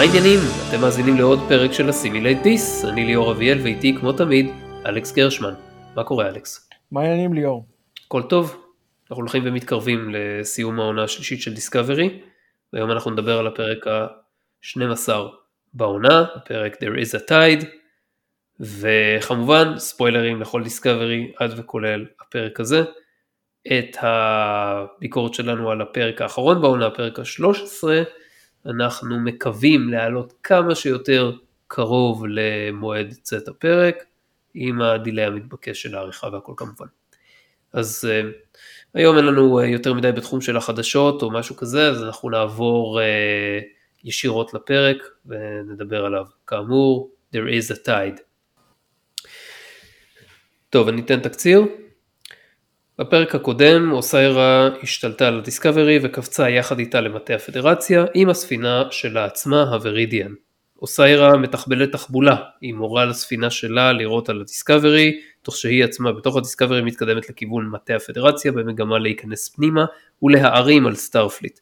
מה העניינים? אתם מאזינים לעוד פרק של דיס, אני ליאור אביאל ואיתי כמו תמיד, אלכס גרשמן. מה קורה אלכס? מה העניינים ליאור? הכל טוב, אנחנו הולכים ומתקרבים לסיום העונה השלישית של דיסקאברי, והיום אנחנו נדבר על הפרק ה-12 בעונה, הפרק There is a tide, וכמובן ספוילרים לכל דיסקאברי עד וכולל הפרק הזה. את הביקורת שלנו על הפרק האחרון בעונה, הפרק ה-13, אנחנו מקווים להעלות כמה שיותר קרוב למועד צאת הפרק, עם הדיליי המתבקש של העריכה והכל כמובן. אז uh, היום אין לנו uh, יותר מדי בתחום של החדשות או משהו כזה, אז אנחנו נעבור uh, ישירות לפרק ונדבר עליו. כאמור, there is a tide. טוב, אני אתן תקציר. בפרק הקודם אוסיירה השתלטה על הדיסקאברי וקפצה יחד איתה למטה הפדרציה עם הספינה שלה עצמה, הוורידיאן. אוסיירה מתחבלת תחבולה, היא מורה לספינה שלה לירות על הדיסקאברי, תוך שהיא עצמה בתוך הדיסקאברי מתקדמת לכיוון מטה הפדרציה במגמה להיכנס פנימה ולהערים על סטארפליט.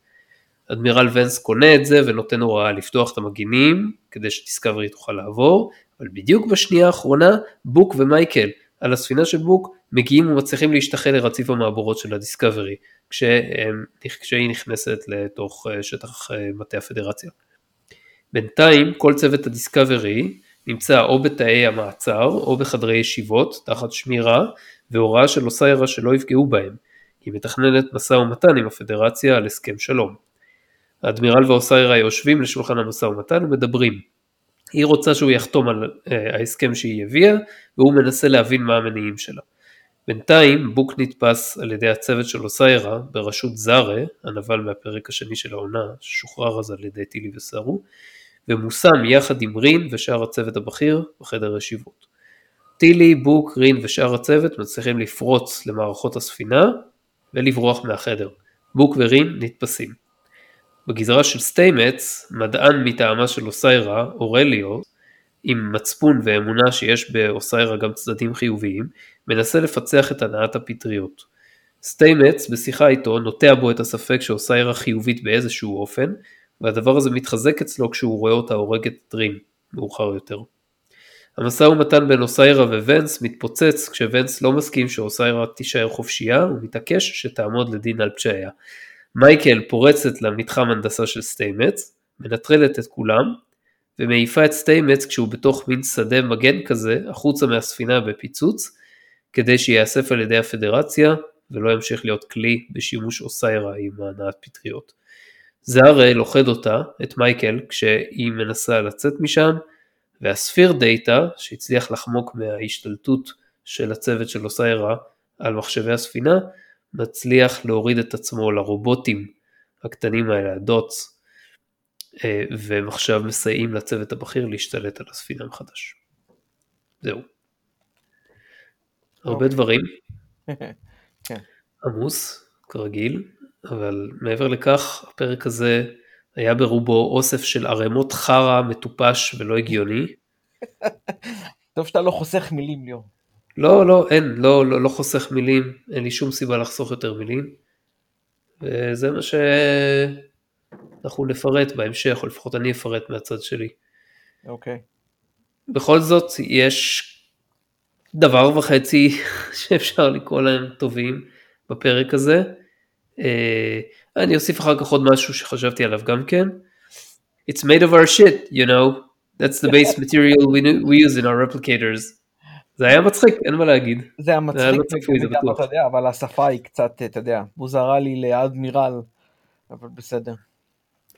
אדמירל ונס קונה את זה ונותן הוראה לפתוח את המגינים כדי שדיסקאברי תוכל לעבור, אבל בדיוק בשנייה האחרונה בוק ומייקל על הספינה של בוק מגיעים ומצליחים להשתחל לרציף המעבורות של הדיסקאברי כשהיא נכנסת לתוך אה, שטח אה, מטה הפדרציה. בינתיים כל צוות הדיסקאברי נמצא או בתאי המעצר או בחדרי ישיבות תחת שמירה והוראה של אוסיירה שלא יפגעו בהם. היא מתכננת משא ומתן עם הפדרציה על הסכם שלום. האדמירל ואוסיירה יושבים לשולחן המשא ומתן ומדברים. היא רוצה שהוא יחתום על uh, ההסכם שהיא הביאה והוא מנסה להבין מה המניעים שלה. בינתיים בוק נתפס על ידי הצוות של אוסיירה בראשות זארה, הנבל מהפרק השני של העונה, ששוחרר אז על ידי טילי וסארו, ומושם יחד עם רין ושאר הצוות הבכיר בחדר ישיבות. טילי, בוק, רין ושאר הצוות מצליחים לפרוץ למערכות הספינה ולברוח מהחדר. בוק ורין נתפסים. בגזרה של סטיימץ, מדען מטעמה של אוסיירה, אורליו, עם מצפון ואמונה שיש באוסיירה גם צדדים חיוביים, מנסה לפצח את הנעת הפטריות. סטיימץ בשיחה איתו נוטע בו את הספק שאוסיירה חיובית באיזשהו אופן, והדבר הזה מתחזק אצלו כשהוא רואה אותה הורגת את מאוחר יותר. המשא ומתן בין אוסיירה וונס מתפוצץ כשוונס לא מסכים שאוסיירה תישאר חופשייה ומתעקש שתעמוד לדין על פשעיה. מייקל פורצת למתחם הנדסה של סטיימץ, מנטרלת את כולם, ומעיפה את סטיימץ כשהוא בתוך מין שדה מגן כזה החוצה מהספינה בפיצוץ, כדי שייאסף על ידי הפדרציה ולא ימשיך להיות כלי בשימוש אוסיירה עם הנעת פטריות. זארה לוכד אותה, את מייקל, כשהיא מנסה לצאת משם, והספיר דאטה, שהצליח לחמוק מההשתלטות של הצוות של אוסיירה על מחשבי הספינה, מצליח להוריד את עצמו לרובוטים הקטנים האלה, הדוטס, אה, והם עכשיו מסייעים לצוות הבכיר להשתלט על הספינה מחדש. זהו. הרבה אוקיי. דברים. כן. עמוס, כרגיל, אבל מעבר לכך, הפרק הזה היה ברובו אוסף של ערימות חרא מטופש ולא הגיוני. טוב שאתה לא חוסך מילים, ליאור. לא, לא, אין, לא, לא, לא חוסך מילים, אין לי שום סיבה לחסוך יותר מילים. וזה מה שאנחנו נפרט בהמשך, או לפחות אני אפרט מהצד שלי. אוקיי. Okay. בכל זאת, יש דבר וחצי שאפשר לקרוא להם טובים בפרק הזה. אה, אני אוסיף אחר כך עוד משהו שחשבתי עליו גם כן. It's made of our shit, you know. That's the base material we, we use in our replicators. זה היה מצחיק, אין מה להגיד. זה היה מצחיק, לא צפוי, זה בטוח. יודע, אבל השפה היא קצת, אתה יודע, מוזרה לי לאדמירל, אבל בסדר.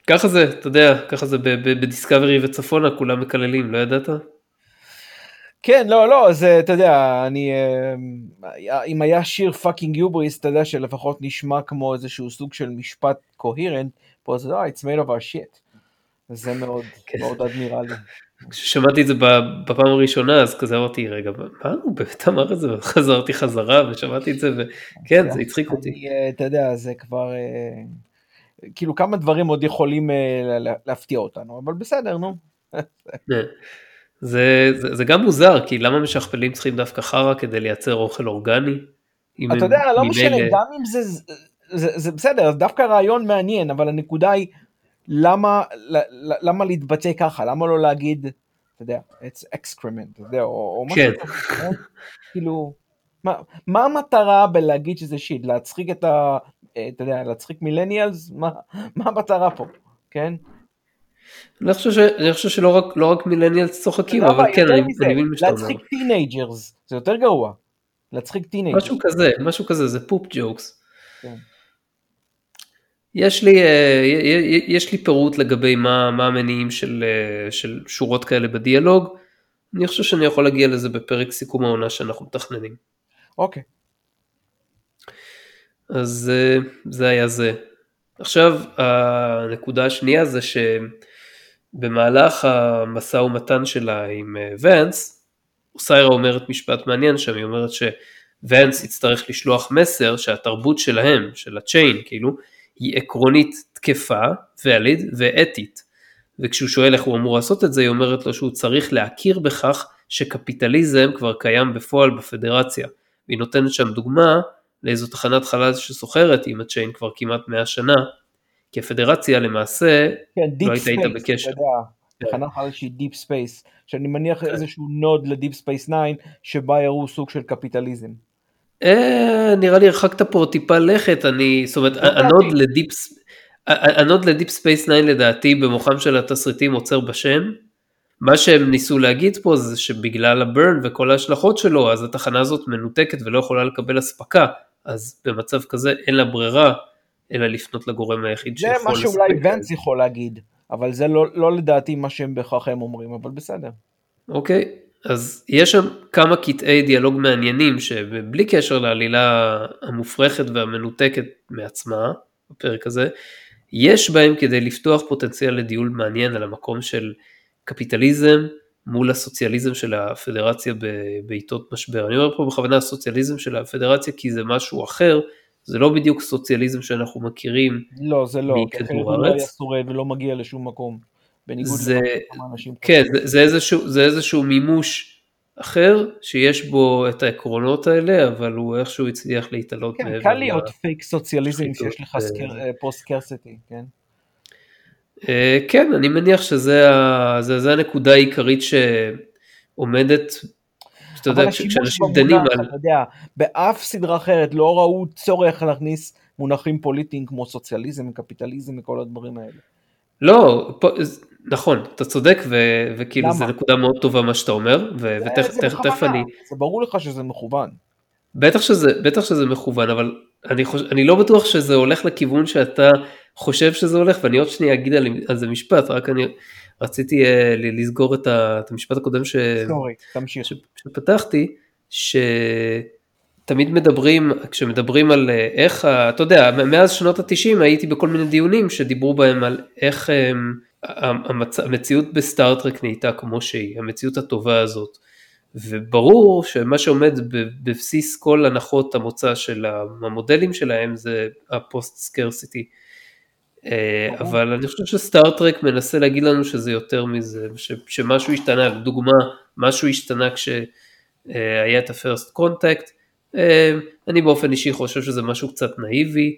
ככה זה, אתה יודע, ככה זה בדיסקאברי וצפונה, כולם מקללים, לא ידעת? כן, לא, לא, זה, אתה יודע, אני, אה, אם היה sheer fucking hubris, אתה יודע שלפחות נשמע כמו איזשהו סוג של משפט קוהירנט, פה זה, לא, it's made of our shit. זה מאוד, כן. מאוד אדמירלי. כששמעתי את זה בפעם הראשונה, אז כזה אמרתי, רגע, מה הוא באמת אמר את זה? וחזרתי חזרה ושמעתי את זה, וכן, זה הצחיק אותי. אה, אתה יודע, זה כבר, אה, כאילו כמה דברים עוד יכולים להפתיע אותנו, אבל בסדר, נו. זה, זה, זה גם מוזר, כי למה משכפלים צריכים דווקא חרא כדי לייצר אוכל אורגני? אתה יודע, לא משנה, גם אם זה, זה, זה בסדר, דווקא רעיון מעניין, אבל הנקודה היא, למה, למה להתבטא ככה? למה לא להגיד, אתה יודע, it's excrement, אתה יודע, או, או משהו כן. כזה, אה? כאילו, מה, מה המטרה בלהגיד שזה שיט? להצחיק את ה... אה, אתה יודע, להצחיק millennials? מה, מה המטרה פה, כן? אני חושב, ש... אני חושב שלא רק, לא רק millennials צוחקים? אבל כן, אני מבין מה שאתה אומר. להצחיק teenagers, זה יותר גרוע. להצחיק teenagers. משהו כזה, משהו כזה, זה poop jokes. כן. יש לי, אה, יש לי פירוט לגבי מה, מה המניעים של, אה, של שורות כאלה בדיאלוג. אני חושב שאני יכול להגיע לזה בפרק סיכום העונה שאנחנו מתכננים. אוקיי. אז אה, זה היה זה. עכשיו הנקודה השנייה זה שבמהלך המשא ומתן שלה עם ונס, סיירה אומרת משפט מעניין שם, היא אומרת שוונס יצטרך לשלוח מסר שהתרבות שלהם, של הצ'יין כאילו, היא עקרונית תקפה, ואליד ואתית. וכשהוא שואל איך הוא אמור לעשות את זה, היא אומרת לו שהוא צריך להכיר בכך שקפיטליזם כבר קיים בפועל בפדרציה. והיא נותנת שם דוגמה לאיזו תחנת חלל שסוחרת עם הצ'יין כבר כמעט 100 שנה, כי הפדרציה למעשה כן, לא היית איתה בקשר. תחנה חלל שהיא deep space, שאני מניח איזשהו nod לדיפ ספייס 9, שבה יראו סוג של קפיטליזם. אה, נראה לי הרחקת פה טיפה לכת, אני, זאת אומרת, לדעתי. ה nod לדיפ, ה nod לדיפ ספייס 9 לדעתי במוחם של התסריטאים עוצר בשם. מה שהם ניסו להגיד פה זה שבגלל ה Burn וכל ההשלכות שלו, אז התחנה הזאת מנותקת ולא יכולה לקבל אספקה, אז במצב כזה אין לה ברירה, אלא לפנות לגורם היחיד זה שיכול מה שאולי לספק להם. ונס יכול להגיד, אבל זה לא, לא לדעתי מה שהם בהכרח הם אומרים, אבל בסדר. אוקיי, אז יש שם כמה קטעי דיאלוג מעניינים שבלי קשר לעלילה המופרכת והמנותקת מעצמה, בפרק הזה, יש בהם כדי לפתוח פוטנציאל לדיול מעניין על המקום של קפיטליזם מול הסוציאליזם של הפדרציה בעיתות משבר. אני אומר פה בכוונה הסוציאליזם של הפדרציה כי זה משהו אחר, זה לא בדיוק סוציאליזם שאנחנו מכירים, לא, זה לא, כי אחרת מכדור הוא לא הארץ. היה שורד ולא מגיע לשום מקום. בניגוד זה- לכמה אנשים. כן, זה, זה, איזשהו, זה איזשהו מימוש אחר, שיש בו את העקרונות האלה, אבל הוא איכשהו הצליח להתעלות כן, מעבר קל ל- להיות פייק סוציאליזם שיש לך אה, פוסט קרסיטי, כן? אה, כן, אני מניח שזה ה- זה, זה הנקודה העיקרית שעומדת, שאתה יודע, כשאנשים דנים על... אתה יודע, באף סדרה אחרת לא ראו צורך להכניס מונחים פוליטיים כמו סוציאליזם, קפיטליזם וכל הדברים האלה. לא, פה, נכון, אתה צודק, ו, וכאילו? זו נקודה מאוד טובה מה שאתה אומר, ותכף אני... זה ברור לך שזה מכוון. בטח שזה, בטח שזה מכוון, אבל אני, חוש, אני לא בטוח שזה הולך לכיוון שאתה חושב שזה הולך, ואני עוד שנייה אגיד על, על זה משפט, רק אני רציתי אה, לסגור את, ה, את המשפט הקודם ש, sorry, תמשיך. ש, שפתחתי, שתמיד מדברים, כשמדברים על אה, איך, אתה יודע, מאז שנות התשעים הייתי בכל מיני דיונים שדיברו בהם על איך הם, המצ, המציאות בסטאר-טרק נהייתה כמו שהיא, המציאות הטובה הזאת. וברור שמה שעומד בבסיס כל הנחות המוצא של המודלים שלהם זה ה post scarcity. ברור. אבל אני חושב שסטאר-טרק מנסה להגיד לנו שזה יותר מזה, ש, שמשהו השתנה, לדוגמה, משהו השתנה כשהיה את ה-first contact, אה, אני באופן אישי חושב שזה משהו קצת נאיבי,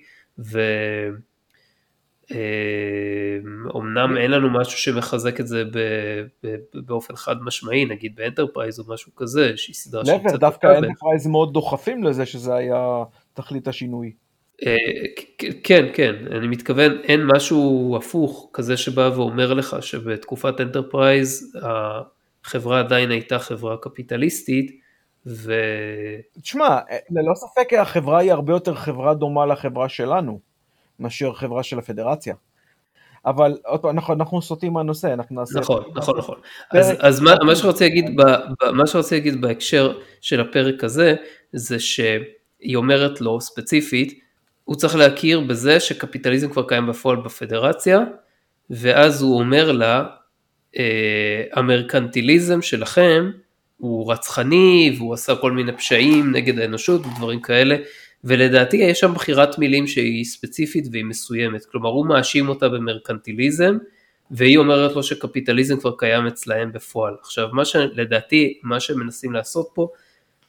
ואומנם אין לנו משהו שמחזק את זה באופן חד משמעי, נגיד באנטרפרייז או משהו כזה, שהיא סדרה שהיא להפך, דווקא. אנטרפרייז מאוד דוחפים לזה שזה היה תכלית השינוי. אה, כן, כן, אני מתכוון, אין משהו הפוך כזה שבא ואומר לך שבתקופת Enterprise החברה עדיין הייתה חברה קפיטליסטית, ו... תשמע, ללא ספק החברה היא הרבה יותר חברה דומה לחברה שלנו, מאשר חברה של הפדרציה. אבל עוד פעם, אנחנו, אנחנו סוטים מהנושא, אנחנו נעשה... נכון, נכון, נכון. פרק- אז, אז מה, מה שרציתי להגיד, ב, ב, מה שרציתי להגיד בהקשר של הפרק הזה, זה שהיא אומרת לו ספציפית, הוא צריך להכיר בזה שקפיטליזם כבר קיים בפועל בפדרציה, ואז הוא אומר לה, אה, המרקנטיליזם שלכם הוא רצחני והוא עשה כל מיני פשעים נגד האנושות ודברים כאלה, ולדעתי יש שם בחירת מילים שהיא ספציפית והיא מסוימת, כלומר הוא מאשים אותה במרקנטיליזם, והיא אומרת לו שקפיטליזם כבר קיים אצלהם בפועל. עכשיו, מה שלדעתי, מה שהם מנסים לעשות פה,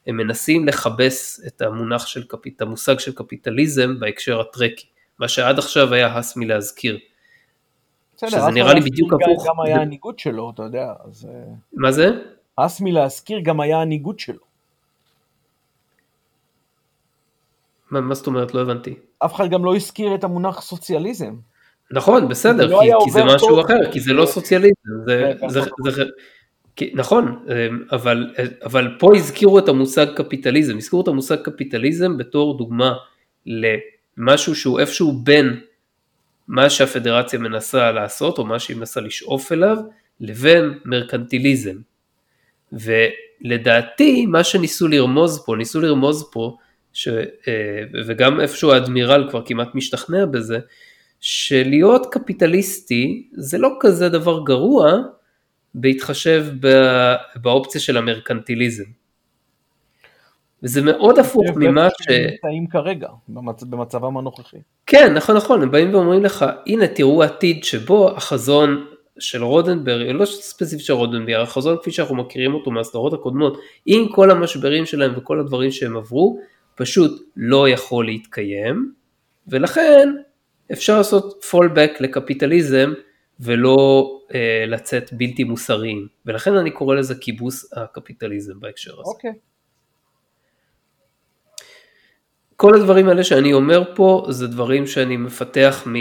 הם מנסים לכבס את המונח של, קפיט, המושג של קפיטליזם בהקשר הטרקי, מה שעד עכשיו היה הס מלהזכיר. שזה נראה לי בדיוק הפוך. גם היה הניגוד שלו, אתה יודע, אז... אה, מה זה? הס מלהזכיר גם היה הניגוד שלו. מה, מה זאת אומרת? לא הבנתי. אף אחד גם לא הזכיר את המונח סוציאליזם. נכון, בסדר, לא כי, כי זה משהו טוב. אחר, כי זה לא סוציאליזם, זה, זה, זה, זה, כי, נכון, אבל, אבל פה הזכירו את המושג קפיטליזם, הזכירו את המושג קפיטליזם בתור דוגמה למשהו שהוא איפשהו בין מה שהפדרציה מנסה לעשות, או מה שהיא מנסה לשאוף אליו, לבין מרקנטיליזם. ולדעתי, מה שניסו לרמוז פה, ניסו לרמוז פה, ש, אה, וגם איפשהו האדמירל כבר כמעט משתכנע בזה, שלהיות קפיטליסטי זה לא כזה דבר גרוע, בהתחשב באופציה של המרקנטיליזם. וזה מאוד הפוך ממה ש... הם נמצאים כרגע, במצ... במצבם הנוכחי. כן, נכון, נכון, הם באים ואומרים לך, הנה תראו עתיד שבו החזון של רודנברג, לא ספציפית של רודנברג, החזון כפי שאנחנו מכירים אותו מהסדרות הקודמות, עם כל המשברים שלהם וכל הדברים שהם עברו, פשוט לא יכול להתקיים, ולכן אפשר לעשות fallback לקפיטליזם ולא אה, לצאת בלתי מוסריים, ולכן אני קורא לזה כיבוס הקפיטליזם בהקשר הזה. אוקיי. Okay. כל הדברים האלה שאני אומר פה זה דברים שאני מפתח מ...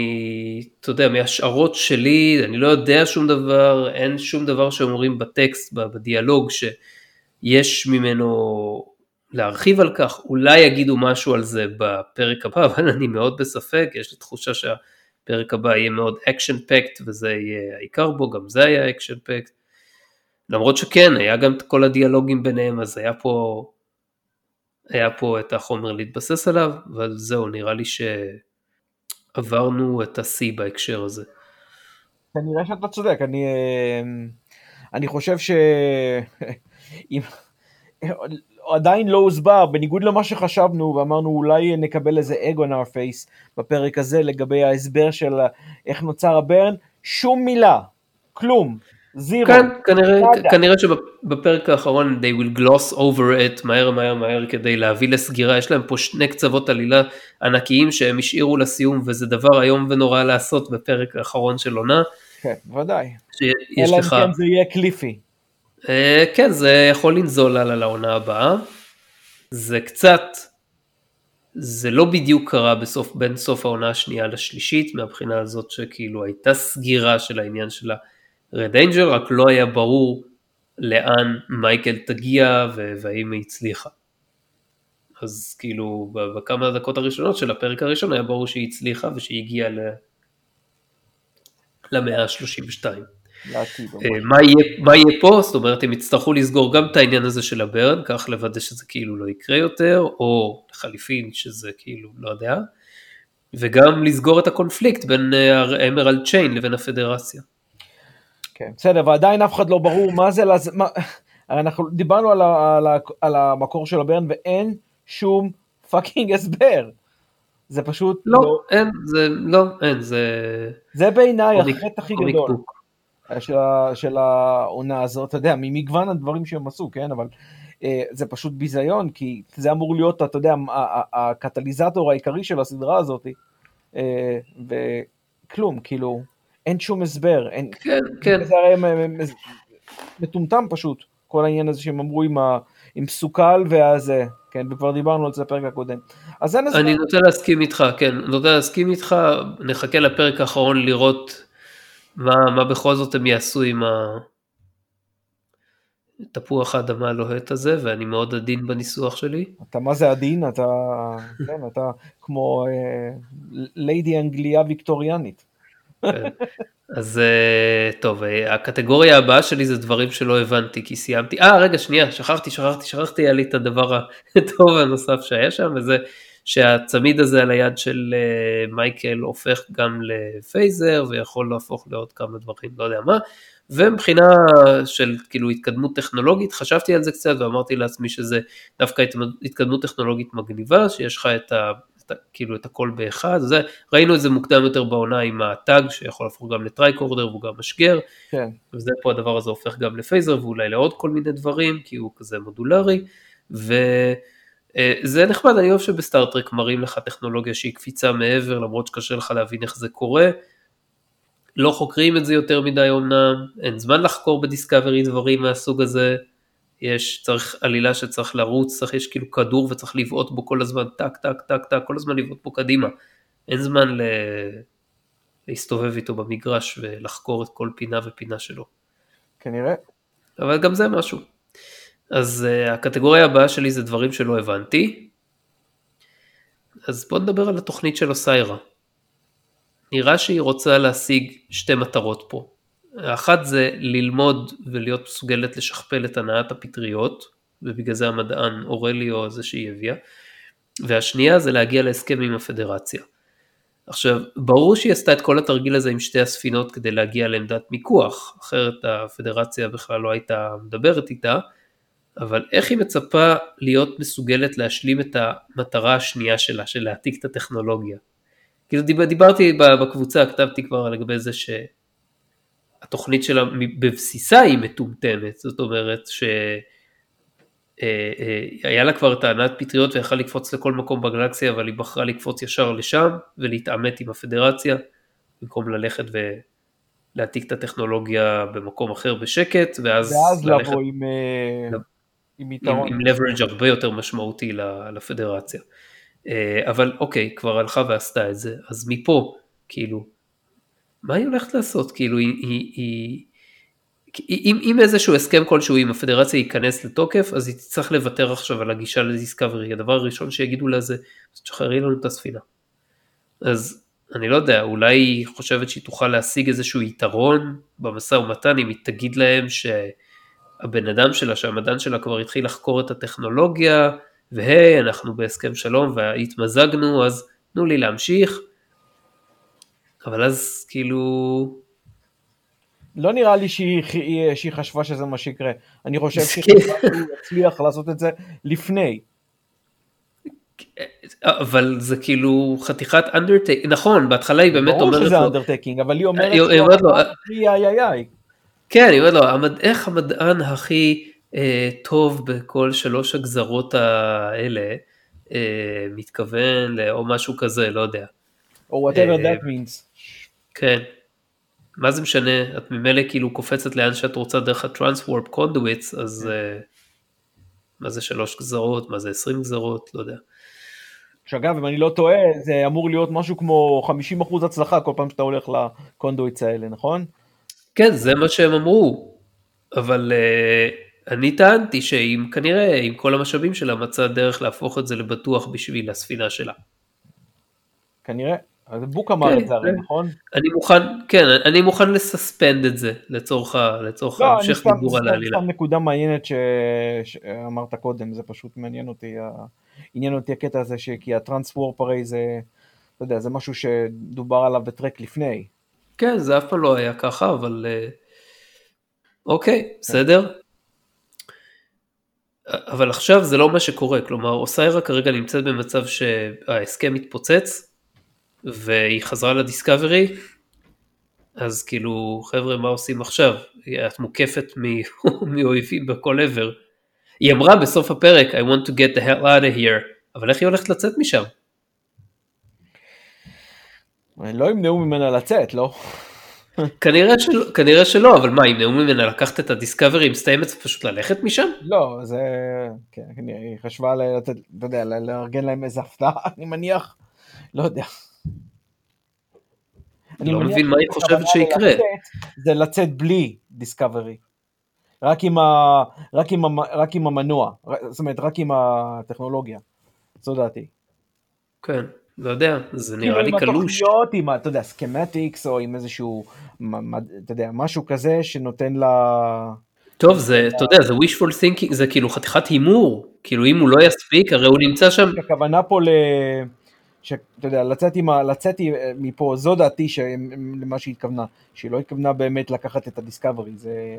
אתה יודע, מהשערות שלי, אני לא יודע שום דבר, אין שום דבר שאומרים בטקסט, בדיאלוג, שיש ממנו להרחיב על כך, אולי יגידו משהו על זה בפרק הבא, אבל אני מאוד בספק, יש לי תחושה שהפרק הבא יהיה מאוד action packed וזה יהיה העיקר בו, גם זה היה action packed. למרות שכן, היה גם את כל הדיאלוגים ביניהם, אז היה פה היה פה את החומר להתבסס עליו, אבל זהו, נראה לי שעברנו את השיא בהקשר הזה. כנראה שאתה צודק, אני, אה, אני חושב ש... עדיין לא הוסבר, בניגוד למה שחשבנו ואמרנו אולי נקבל איזה אג on our face בפרק הזה לגבי ההסבר של איך נוצר הברן, שום מילה, כלום, זירו. כן, כנראה, כנראה שבפרק האחרון they will gloss over it מהר מהר מהר כדי להביא לסגירה, יש להם פה שני קצוות עלילה ענקיים שהם השאירו לסיום וזה דבר איום ונורא לעשות בפרק האחרון של עונה. כן, ודאי. אלא אם לך... כן זה יהיה קליפי. אה, כן, זה יכול לנזול על העונה הבאה. זה קצת, זה לא בדיוק קרה בסוף, בין סוף העונה השנייה לשלישית, מהבחינה הזאת שכאילו הייתה סגירה של העניין של ה... רד אנג'ל, רק לא היה ברור לאן מייקל תגיע והאם היא הצליחה. אז כאילו בכמה הדקות הראשונות של הפרק הראשון היה ברור שהיא הצליחה ושהיא הגיעה. למאה ה-32. אה, מה יהיה, מה יהיה פה? זאת אומרת הם יצטרכו לסגור גם את העניין הזה של הברן, כך לוודא שזה כאילו לא יקרה יותר, או לחליפין שזה כאילו לא יודע, וגם לסגור את הקונפליקט בין Emerald אה, Chain לבין הפדרציה. כן, בסדר, ועדיין אף אחד לא ברור מה זה, לז... מה... אנחנו דיברנו על, ה... על, ה... על המקור של ה Burn ואין שום fucking הסבר. זה פשוט לא, לא... אין, זה לא, אין, זה... זה בעיניי החטא הכי גדול. של, ה... של העונה הזאת, אתה יודע, ממגוון הדברים שהם עשו, כן, אבל אה, זה פשוט ביזיון, כי זה אמור להיות, אתה יודע, הקטליזטור העיקרי של הסדרה הזאת, אה, וכלום, כאילו, אין שום הסבר, אין, כן, כן. זה הרי מטומטם פשוט, כל העניין הזה שהם אמרו עם, ה, עם סוכל והזה, כן, וכבר דיברנו על זה בפרק הקודם. אז אין הסבר. אני נוטה להסכים איתך, כן, נוטה להסכים איתך, נחכה לפרק האחרון לראות מה, מה בכל זאת הם יעשו עם התפוח האדמה הלוהט הזה, ואני מאוד עדין בניסוח שלי. אתה מה זה עדין? אתה, כן, אתה כמו ליידי אנגליה ויקטוריאנית. כן. אז אה, טוב, אה, הקטגוריה הבאה שלי זה דברים שלא הבנתי כי סיימתי, אה רגע שנייה, שכחתי, שכחתי, שכחתי, היה לי את הדבר הטוב הנוסף שהיה שם, וזה שהצמיד הזה על היד של אה, מייקל הופך גם לפייזר ויכול להפוך לעוד כמה דברים, לא יודע מה, ומבחינה של כאילו התקדמות טכנולוגית, חשבתי על זה קצת ואמרתי לעצמי שזה דווקא התקדמות טכנולוגית מגניבה, שיש לך את ה... כאילו את הכל באחד, זה, ראינו את זה מוקדם יותר בעונה עם הטאג שיכול להפוך גם לטרייקורדר והוא גם משגר, כן. וזה פה הדבר הזה הופך גם לפייזר ואולי לעוד כל מיני דברים כי הוא כזה מודולרי, וזה אה, נחמד, אני אוהב שבסטארטרק מראים לך טכנולוגיה שהיא קפיצה מעבר למרות שקשה לך להבין איך זה קורה, לא חוקרים את זה יותר מדי אמנם, אין זמן לחקור בדיסקאברי דברים מהסוג הזה, יש, צריך עלילה שצריך לרוץ, צריך, יש כאילו כדור וצריך לבעוט בו כל הזמן, טק, טק, טק, טק, כל הזמן לבעוט בו קדימה. אין זמן ל... להסתובב איתו במגרש ולחקור את כל פינה ופינה שלו. כנראה. אבל גם זה משהו. אז uh, הקטגוריה הבאה שלי זה דברים שלא הבנתי. אז בוא נדבר על התוכנית של אוסיירה. נראה שהיא רוצה להשיג שתי מטרות פה. האחת זה ללמוד ולהיות מסוגלת לשכפל את הנעת הפטריות, ובגלל זה המדען אורליו הזה שהיא הביאה, והשנייה זה להגיע להסכם עם הפדרציה. עכשיו, ברור שהיא עשתה את כל התרגיל הזה עם שתי הספינות כדי להגיע לעמדת מיקוח, אחרת הפדרציה בכלל לא הייתה מדברת איתה, אבל איך היא מצפה להיות מסוגלת להשלים את המטרה השנייה שלה, של להעתיק את הטכנולוגיה? כאילו דיבר, דיברתי בקבוצה, כתבתי כבר לגבי זה שהתוכנית שלה בבסיסה היא מטומטמת, זאת אומרת שהיה אה, אה, לה כבר טענת פטריות ויכלה לקפוץ לכל מקום בגלקסיה, אבל היא בחרה לקפוץ ישר לשם ולהתעמת עם הפדרציה, במקום ללכת ולהעתיק את הטכנולוגיה במקום אחר בשקט, ואז, ואז ללכת... לבוא עם... עם יתרון. עם, leverage הרבה יותר משמעותי לפדרציה. אה, אבל אוקיי, כבר הלכה ועשתה את זה, אז מפה, כאילו, מה היא הולכת לעשות? כאילו, היא, היא, היא, אם, אם איזשהו הסכם כלשהו עם הפדרציה ייכנס לתוקף, אז היא תצטרך לוותר עכשיו על הגישה לדיסקאברי, הדבר הראשון שיגידו לה זה, תשחררי לנו את הספינה. אז אני לא יודע, אולי היא חושבת שהיא תוכל להשיג איזשהו יתרון במשא ומתן, אם היא תגיד להם שהבן אדם שלה, שהמדען שלה כבר התחיל לחקור את הטכנולוגיה, והי, אנחנו בהסכם שלום והתמזגנו, אז תנו לי להמשיך. אבל אז כאילו... לא נראה לי שהיא, שהיא חשבה שזה מה שיקרה. אני חושב שהיא יצליח לעשות את זה לפני. אבל זה כאילו חתיכת undertaking, נכון, בהתחלה היא באמת אומרת לו... ברור שזה undertaking, אבל היא אומרת לו, כן, היא אומרת לו, איך המדען הכי אה, טוב בכל שלוש הגזרות האלה, אה, מתכוון או משהו כזה, לא יודע. או whatever uh, that means. כן. מה זה משנה, את ממילא כאילו קופצת לאן שאת רוצה דרך ה transwarp conduits, אז uh, מה זה שלוש גזרות, מה זה עשרים גזרות, לא יודע. שאגב, אם אני לא טועה, זה אמור להיות משהו כמו 50% הצלחה כל פעם שאתה הולך לקונדוויטס האלה, נכון? כן, זה מה שהם אמרו, אבל uh, אני טענתי שאם כנראה עם כל המשאבים שלה מצאה דרך להפוך את זה לבטוח בשביל הספינה שלה. כנראה, אז בוק אמר כן, את זה הרי נכון? אני מוכן, כן, אני מוכן לסספנד את זה לצורך, לצורך לא, המשך דיבור על העלילה. סתם נקודה מעניינת ש... שאמרת קודם, זה פשוט מעניין אותי, עניין אותי הקטע הזה, כי הטרנסוורפ הרי זה, אתה יודע, זה משהו שדובר עליו בטרק לפני. כן, זה אף פעם לא היה ככה, אבל אה, אוקיי, בסדר. אבל עכשיו זה לא מה שקורה, כלומר אוסיירה כרגע נמצאת במצב שההסכם מתפוצץ והיא חזרה לדיסקאברי, אז כאילו חבר'ה מה עושים עכשיו? את מוקפת מאויבים בכל עבר. היא אמרה בסוף הפרק I want to get the hell out of here, אבל איך היא הולכת לצאת משם? לא ימנעו ממנה לצאת, לא? כנראה שלא, כנראה שלא, אבל מה, ימנעו ממנה לקחת את הדיסקאברי עם סטיימץ ופשוט ללכת משם? לא, זה... כן, היא חשבה, אתה יודע, לארגן להם איזה הפתעה, אני מניח, לא יודע. אני לא מבין מה היא חושבת שיקרה. זה לצאת בלי דיסקאברי. רק עם, ה... רק, עם ה... רק עם המנוע, זאת אומרת, רק עם הטכנולוגיה. זו דעתי. כן. לא יודע, זה נראה לי קלוש. עם התוכניות, עם, אתה יודע, סכמטיקס, או עם איזשהו, אתה יודע, משהו כזה שנותן לה... טוב, זה, אתה יודע, זה wishful thinking, זה כאילו חתיכת הימור, כאילו אם הוא לא יספיק, הרי הוא נמצא שם. הכוונה פה ל... שאתה יודע, לצאת, עם ה... לצאת מפה, זו דעתי למה שהיא התכוונה, שהיא לא התכוונה באמת לקחת את הדיסקאברי, זה...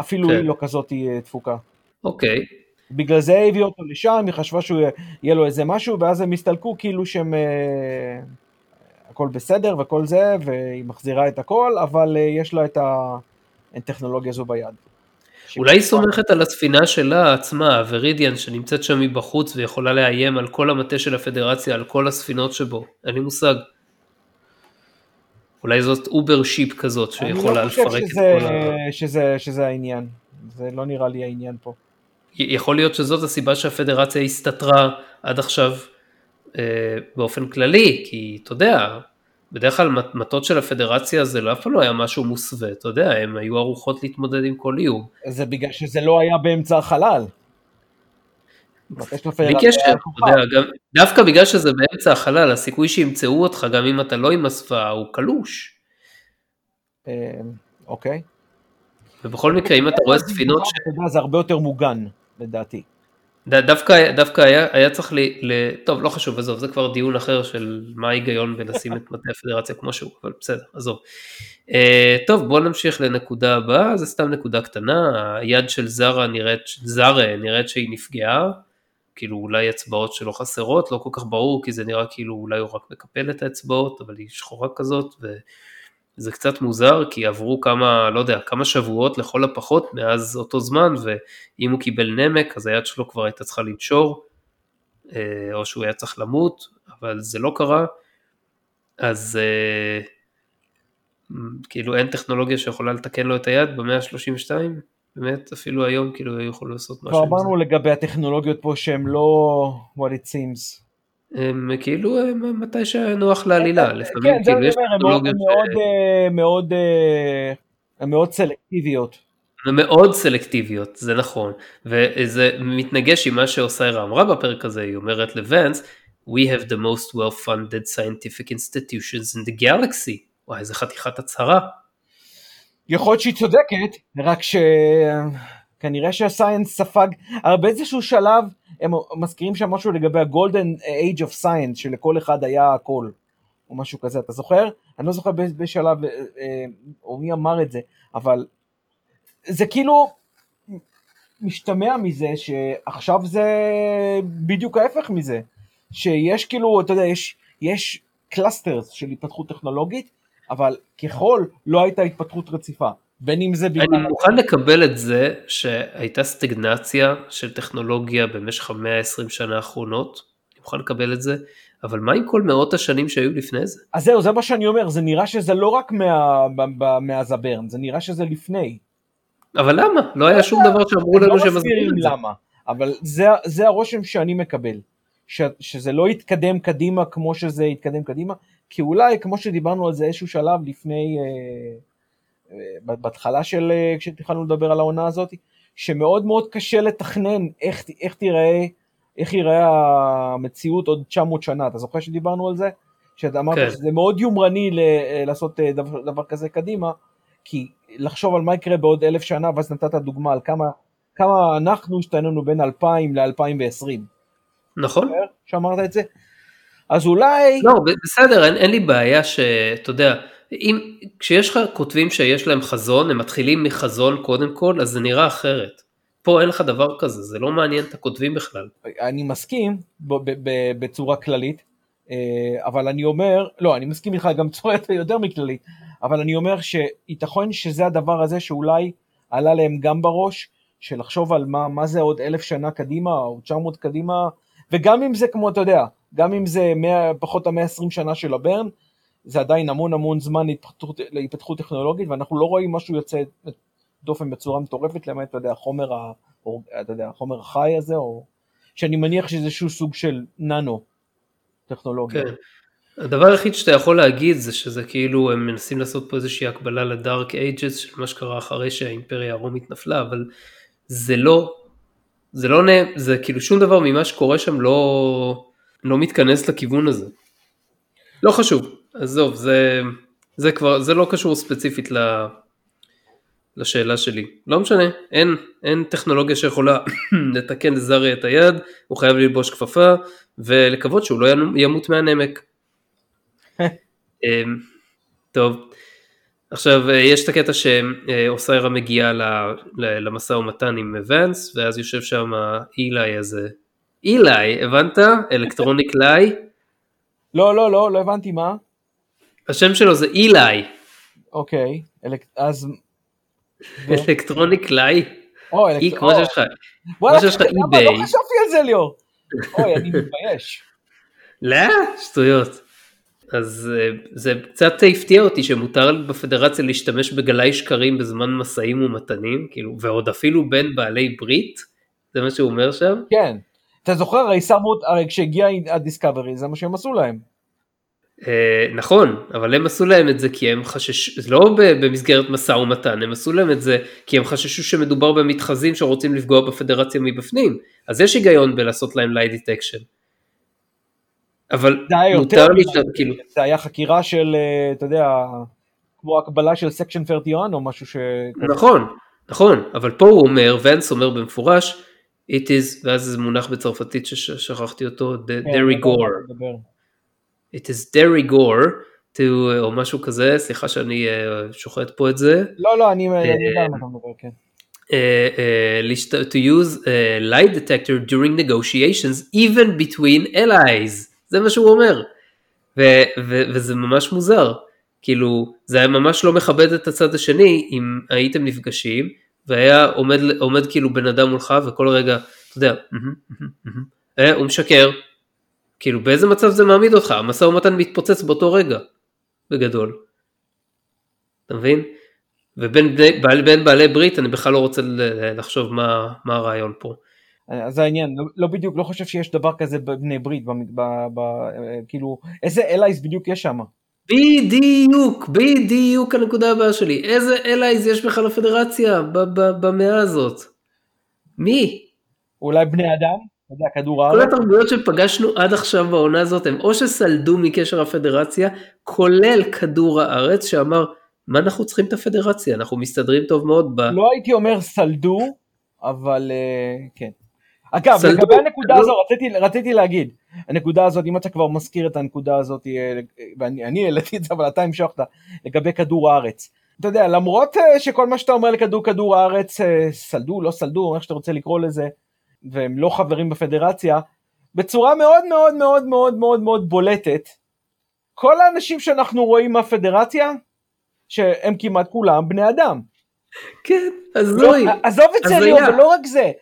אפילו כן. היא לא כזאת אה, תפוקה. אוקיי. בגלל זה הביא אותו לשם, היא חשבה שהוא יהיה לו איזה משהו, ואז הם הסתלקו כאילו שהם... אה, הכל בסדר וכל זה, והיא מחזירה את הכל, אבל אה, יש לה את הטכנולוגיה הזו ביד. אולי היא סומכת על הספינה שלה עצמה, ורידיאן, שנמצאת שם מבחוץ ויכולה לאיים על כל המטה של הפדרציה, על כל הספינות שבו, אין לי מושג. אולי זאת אובר שיפ כזאת שיכולה אני לא לפרק חושב את כל ה... שזה, שזה העניין. זה לא נראה לי העניין פה. יכול להיות שזאת הסיבה שהפדרציה הסתתרה עד עכשיו אה, באופן כללי, כי אתה יודע, בדרך כלל מטות של הפדרציה זה לא אף פעם לא היה משהו מוסווה, אתה יודע, הם היו ערוכות להתמודד עם כל איום. זה בגלל שזה לא היה באמצע החלל. בלי קשר, אתה. יודע, גם, דווקא בגלל שזה באמצע החלל, הסיכוי שימצאו אותך גם אם אתה לא עם הסוואה הוא קלוש. אה, אוקיי. ובכל מקרה, אם אתה רואה ספינות ש... זה הרבה יותר מוגן, לדעתי. דווקא, דווקא היה, היה צריך ל, ל... טוב, לא חשוב, עזוב, זה כבר דיון אחר של מה ההיגיון בלשים את מטה הפדרציה כמו שהוא, אבל בסדר, עזוב. Uh, טוב, בואו נמשיך לנקודה הבאה, זה סתם נקודה קטנה, היד של זרה נראית, זרה נראית שהיא נפגעה, כאילו אולי אצבעות שלא חסרות, לא כל כך ברור, כי זה נראה כאילו אולי הוא רק מקפל את האצבעות, אבל היא שחורה כזאת, וזה קצת מוזר, כי עברו כמה, לא יודע, כמה שבועות לכל הפחות מאז אותו זמן, ואם הוא קיבל נמק, אז היד שלו כבר הייתה צריכה לנשור, אה, או שהוא היה צריך למות, אבל זה לא קרה, אז אה, כאילו אין טכנולוגיה שיכולה לתקן לו את היד במאה ה-32, באמת אפילו היום כאילו יכולים לעשות משהו כבר זה. אמרנו לגבי הטכנולוגיות פה שהן לא what it seems. הם כאילו הם מתי שנוח לעלילה, לפעמים כן, כאילו יש טכנולוגיות הן מאוד, אה, מאוד, אה, מאוד סלקטיביות. מאוד סלקטיביות, זה נכון, וזה מתנגש עם מה שאוסיירה אמרה בפרק הזה, היא אומרת לוונס, We have the most well-funded scientific institutions in the galaxy. וואי, איזה חתיכת הצהרה. יכול להיות שהיא צודקת, רק שכנראה שה science ספג, אבל באיזשהו שלב הם מזכירים שם משהו לגבי ה golden age of science, שלכל אחד היה הכל, או משהו כזה, אתה זוכר? אני לא זוכר בשלב, אה, אה, או מי אמר את זה, אבל זה כאילו משתמע מזה שעכשיו זה בדיוק ההפך מזה, שיש כאילו, אתה יודע, יש, יש clusters של התפתחות טכנולוגית, אבל ככל לא הייתה התפתחות רציפה, בין אם זה אני בגלל... מוכן לקבל את זה שהייתה סטגנציה של טכנולוגיה במשך המאה ה-20 שנה האחרונות, אני מוכן לקבל את זה, אבל מה עם כל מאות השנים שהיו לפני זה? אז זהו, זה מה שאני אומר, זה נראה שזה לא רק מה, ב- מאז ה Burn, זה נראה שזה לפני. אבל למה? לא היה שום דבר שאמרו לנו לא שהם מסבירים את זה. למה, אבל זה, זה הרושם שאני מקבל, ש, שזה לא יתקדם קדימה כמו שזה יתקדם קדימה, כי אולי כמו שדיברנו על זה איזשהו שלב לפני, אה, בהתחלה של, אה, כשהתחלנו לדבר על העונה הזאת, שמאוד מאוד קשה לתכנן איך, איך תיראה, איך ייראה המציאות עוד 900 שנה, אתה זוכר שדיברנו על זה? שאתה אמרת כן. שזה מאוד יומרני ל, אה, לעשות אה, דבר, דבר כזה קדימה, כי לחשוב על מה יקרה בעוד אלף שנה, ואז נתת דוגמה על כמה, כמה אנחנו השתננו בין 2000 ל-2020, נכון? שאמרת את זה? אז אולי, לא, בסדר, אין, אין לי בעיה שאתה יודע, אם, כשיש לך כותבים שיש להם חזון, הם מתחילים מחזון קודם כל, אז זה נראה אחרת. פה אין לך דבר כזה, זה לא מעניין את הכותבים בכלל. אני מסכים בצורה כללית, אה, אבל אני אומר, לא, אני מסכים איתך גם בצורה יותר מכללית, אבל אני אומר שייתכן שזה הדבר הזה שאולי עלה להם גם בראש, של לחשוב על מה, מה זה עוד אלף שנה קדימה, או 900 קדימה, וגם אם זה כמו, אתה יודע, גם אם זה 100, פחות המאה 20 שנה של הברן, זה עדיין המון המון זמן להתפתחות, להתפתחות טכנולוגית, ואנחנו לא רואים משהו יוצא דופן בצורה מטורפת, למעט, אתה יודע, החומר, ה, או, אתה יודע, החומר החי הזה, או שאני מניח שזה איזשהו סוג של ננו טכנולוגיה. כן. הדבר היחיד שאתה יכול להגיד זה שזה כאילו הם מנסים לעשות פה איזושהי הקבלה לדארק אייג'ס של מה שקרה אחרי שהאימפריה הרומית נפלה, אבל זה לא, זה לא, נ- זה כאילו שום דבר ממה שקורה שם לא, לא מתכנס לכיוון הזה. לא חשוב, עזוב, זה, זה כבר, זה לא קשור ספציפית ל, לשאלה שלי. לא משנה, אין, אין טכנולוגיה שיכולה לתקן לזרי את היד, הוא חייב ללבוש כפפה ולקוות שהוא לא ימות מהנמק. אמ, טוב, עכשיו אה, יש את הקטע שאוסיירה מגיעה ל- ל- למשא ומתן עם ונס, ואז יושב שם אילי הזה. אילי, הבנת? אלקטרוניק לי. לא, לא, לא, לא הבנתי מה. השם שלו זה אילי. אוקיי, אלק... אז... אלקטרוניק לי. או, אי, אלק... כמו שיש לך. וואלה, שיש לך eBay. לא חשבתי על זה ליאור. אוי, אני מתבייש. לא, שטויות. אז אה, זה קצת הפתיע אותי שמותר בפדרציה להשתמש בגלאי שקרים בזמן משאים ומתנים, כאילו, ועוד אפילו בין בעלי ברית, זה מה שהוא אומר שם? כן. אתה זוכר, הרי שמו, הרי כשהגיע הדיסקאברי זה מה שהם עשו להם. אה, נכון, אבל הם עשו להם את זה כי הם חששו, לא במסגרת משא ומתן, הם עשו להם את זה כי הם חששו שמדובר במתחזים שרוצים לפגוע בפדרציה מבפנים, אז יש היגיון בלעשות להם lie detection. אבל מותר לי, כאילו... זה היה חקירה של, אה, אתה יודע, כמו הקבלה של Section 31 או משהו ש... נכון, נכון, אבל פה הוא אומר, ונס אומר במפורש, it is, ואז זה מונח בצרפתית ששכחתי אותו, the. כן, it is de rigueur to, או משהו כזה, סליחה שאני uh, שוחט פה את זה. לא, לא, אני יודע על מה אתה מדבר, כן. to use a lie detector during negotiations even between allies. זה מה שהוא אומר. ו- ו- וזה ממש מוזר. כאילו זה היה ממש לא מכבד את הצד השני אם הייתם נפגשים והיה עומד, עומד כאילו בן אדם מולך וכל רגע אתה יודע הוא משקר כאילו באיזה מצב זה מעמיד אותך? המשא ומתן מתפוצץ באותו רגע, בגדול. אתה מבין? ובין בני, בין בעלי ברית אני בכלל לא רוצה לחשוב מה, מה הרעיון פה. אז העניין, לא, לא בדיוק, לא חושב שיש דבר כזה בבני ברית, ב, ב, ב, כאילו, איזה אלייז בדיוק יש שם? בדיוק, בדיוק הנקודה הבאה שלי, איזה אלייז יש בכלל לפדרציה במאה הזאת? מי? אולי בני אדם? אתה יודע, כדור הארץ. כל התרבויות שפגשנו עד עכשיו בעונה הזאת הם או שסלדו מקשר הפדרציה, כולל כדור הארץ שאמר, מה אנחנו צריכים את הפדרציה, אנחנו מסתדרים טוב מאוד ב... לא הייתי אומר סלדו, אבל uh, כן. אגב, סלדו, לגבי הנקודה הזו, רציתי, רציתי להגיד, הנקודה הזאת, אם אתה כבר מזכיר את הנקודה הזאת, אה, ואני העליתי את זה, אבל אתה המשכת, לגבי כדור הארץ. אתה יודע, למרות אה, שכל מה שאתה אומר לכדור כדור הארץ, סלדו, לא סלדו, איך שאתה רוצה לקרוא לזה, והם לא חברים בפדרציה, בצורה מאוד מאוד מאוד מאוד מאוד מאוד בולטת, כל האנשים שאנחנו רואים מהפדרציה, שהם כמעט כולם בני אדם. כן, הזוי. לא, עזוב את זה, אבל לא רק זה.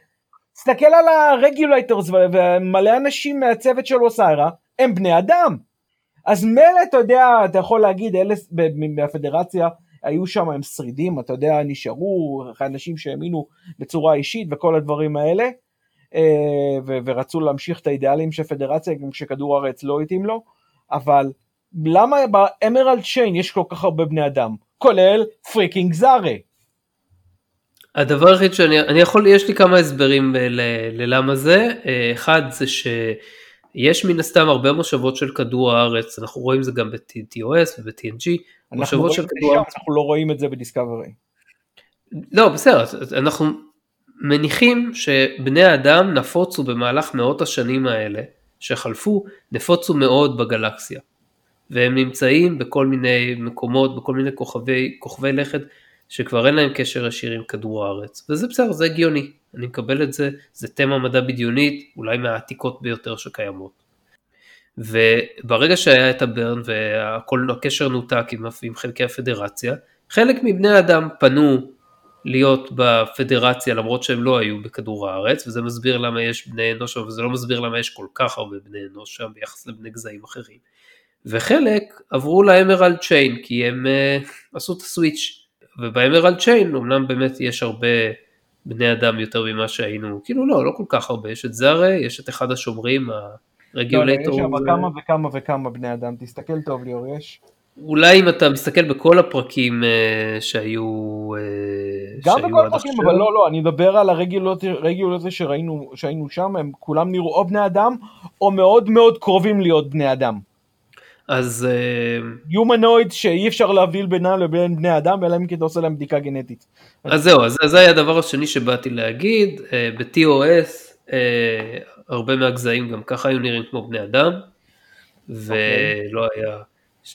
תסתכל על ה regulators ומלא אנשים מהצוות של אוסיירה, הם בני אדם. אז מילא, אתה יודע, אתה יכול להגיד, אלה מהפדרציה, היו שם הם שרידים, אתה יודע, נשארו אנשים שהאמינו בצורה אישית וכל הדברים האלה, אה, ורצו להמשיך את האידיאלים של פדרציה גם כשכדור הארץ לא התאים לו, אבל למה ב Emerald Chain יש כל כך הרבה בני אדם, כולל freaking זארה? הדבר היחיד שאני אני יכול, יש לי כמה הסברים ל, ללמה זה, אה, אחד זה שיש מן הסתם הרבה מושבות של כדור הארץ, אנחנו רואים זה גם ב-TOS וב-TNG, מושבות של כדור הארץ. אנחנו לא רואים את זה בדיסקאברי. לא, בסדר, אנחנו מניחים שבני האדם נפוצו במהלך מאות השנים האלה שחלפו, נפוצו מאוד בגלקסיה. והם נמצאים בכל מיני מקומות, בכל מיני כוכבי, כוכבי לכת שכבר אין להם קשר ישיר עם כדור הארץ. וזה בסדר, זה הגיוני, אני מקבל את זה, זה תמה מדע בדיונית, אולי מהעתיקות ביותר שקיימות. וברגע שהיה את הברן והקשר נותק עם, עם חלקי הפדרציה, חלק מבני האדם פנו להיות בפדרציה למרות שהם לא היו בכדור הארץ וזה מסביר למה יש בני אנוש אבל זה לא מסביר למה יש כל כך הרבה בני אנוש שם ביחס לבני גזעים אחרים. וחלק עברו לאמרלד צ'יין כי הם uh, עשו את הסוויץ' ובאמרלד צ'יין אמנם באמת יש הרבה בני אדם יותר ממה שהיינו כאילו לא לא כל כך הרבה יש את זארה יש את אחד השומרים הרגולטור. לא, לא, יש שם כמה וכמה וכמה בני אדם תסתכל טוב ליאור יש. אולי אם אתה מסתכל בכל הפרקים uh, שהיו, uh, גם שהיו בכל הפרקים, אבל לא, לא, אני מדבר על הרגולות שראינו, שהיינו שם, הם כולם נראו או בני אדם, או מאוד מאוד קרובים להיות בני אדם. אז... יומנויד uh, שאי אפשר להבדיל בינם לבין בני אדם, אלא אם כן אתה עושה להם בדיקה גנטית. אז זהו, אז זה היה הדבר השני שבאתי להגיד, uh, ב-TOS uh, הרבה מהגזעים גם ככה היו נראים כמו בני אדם, ולא okay. היה...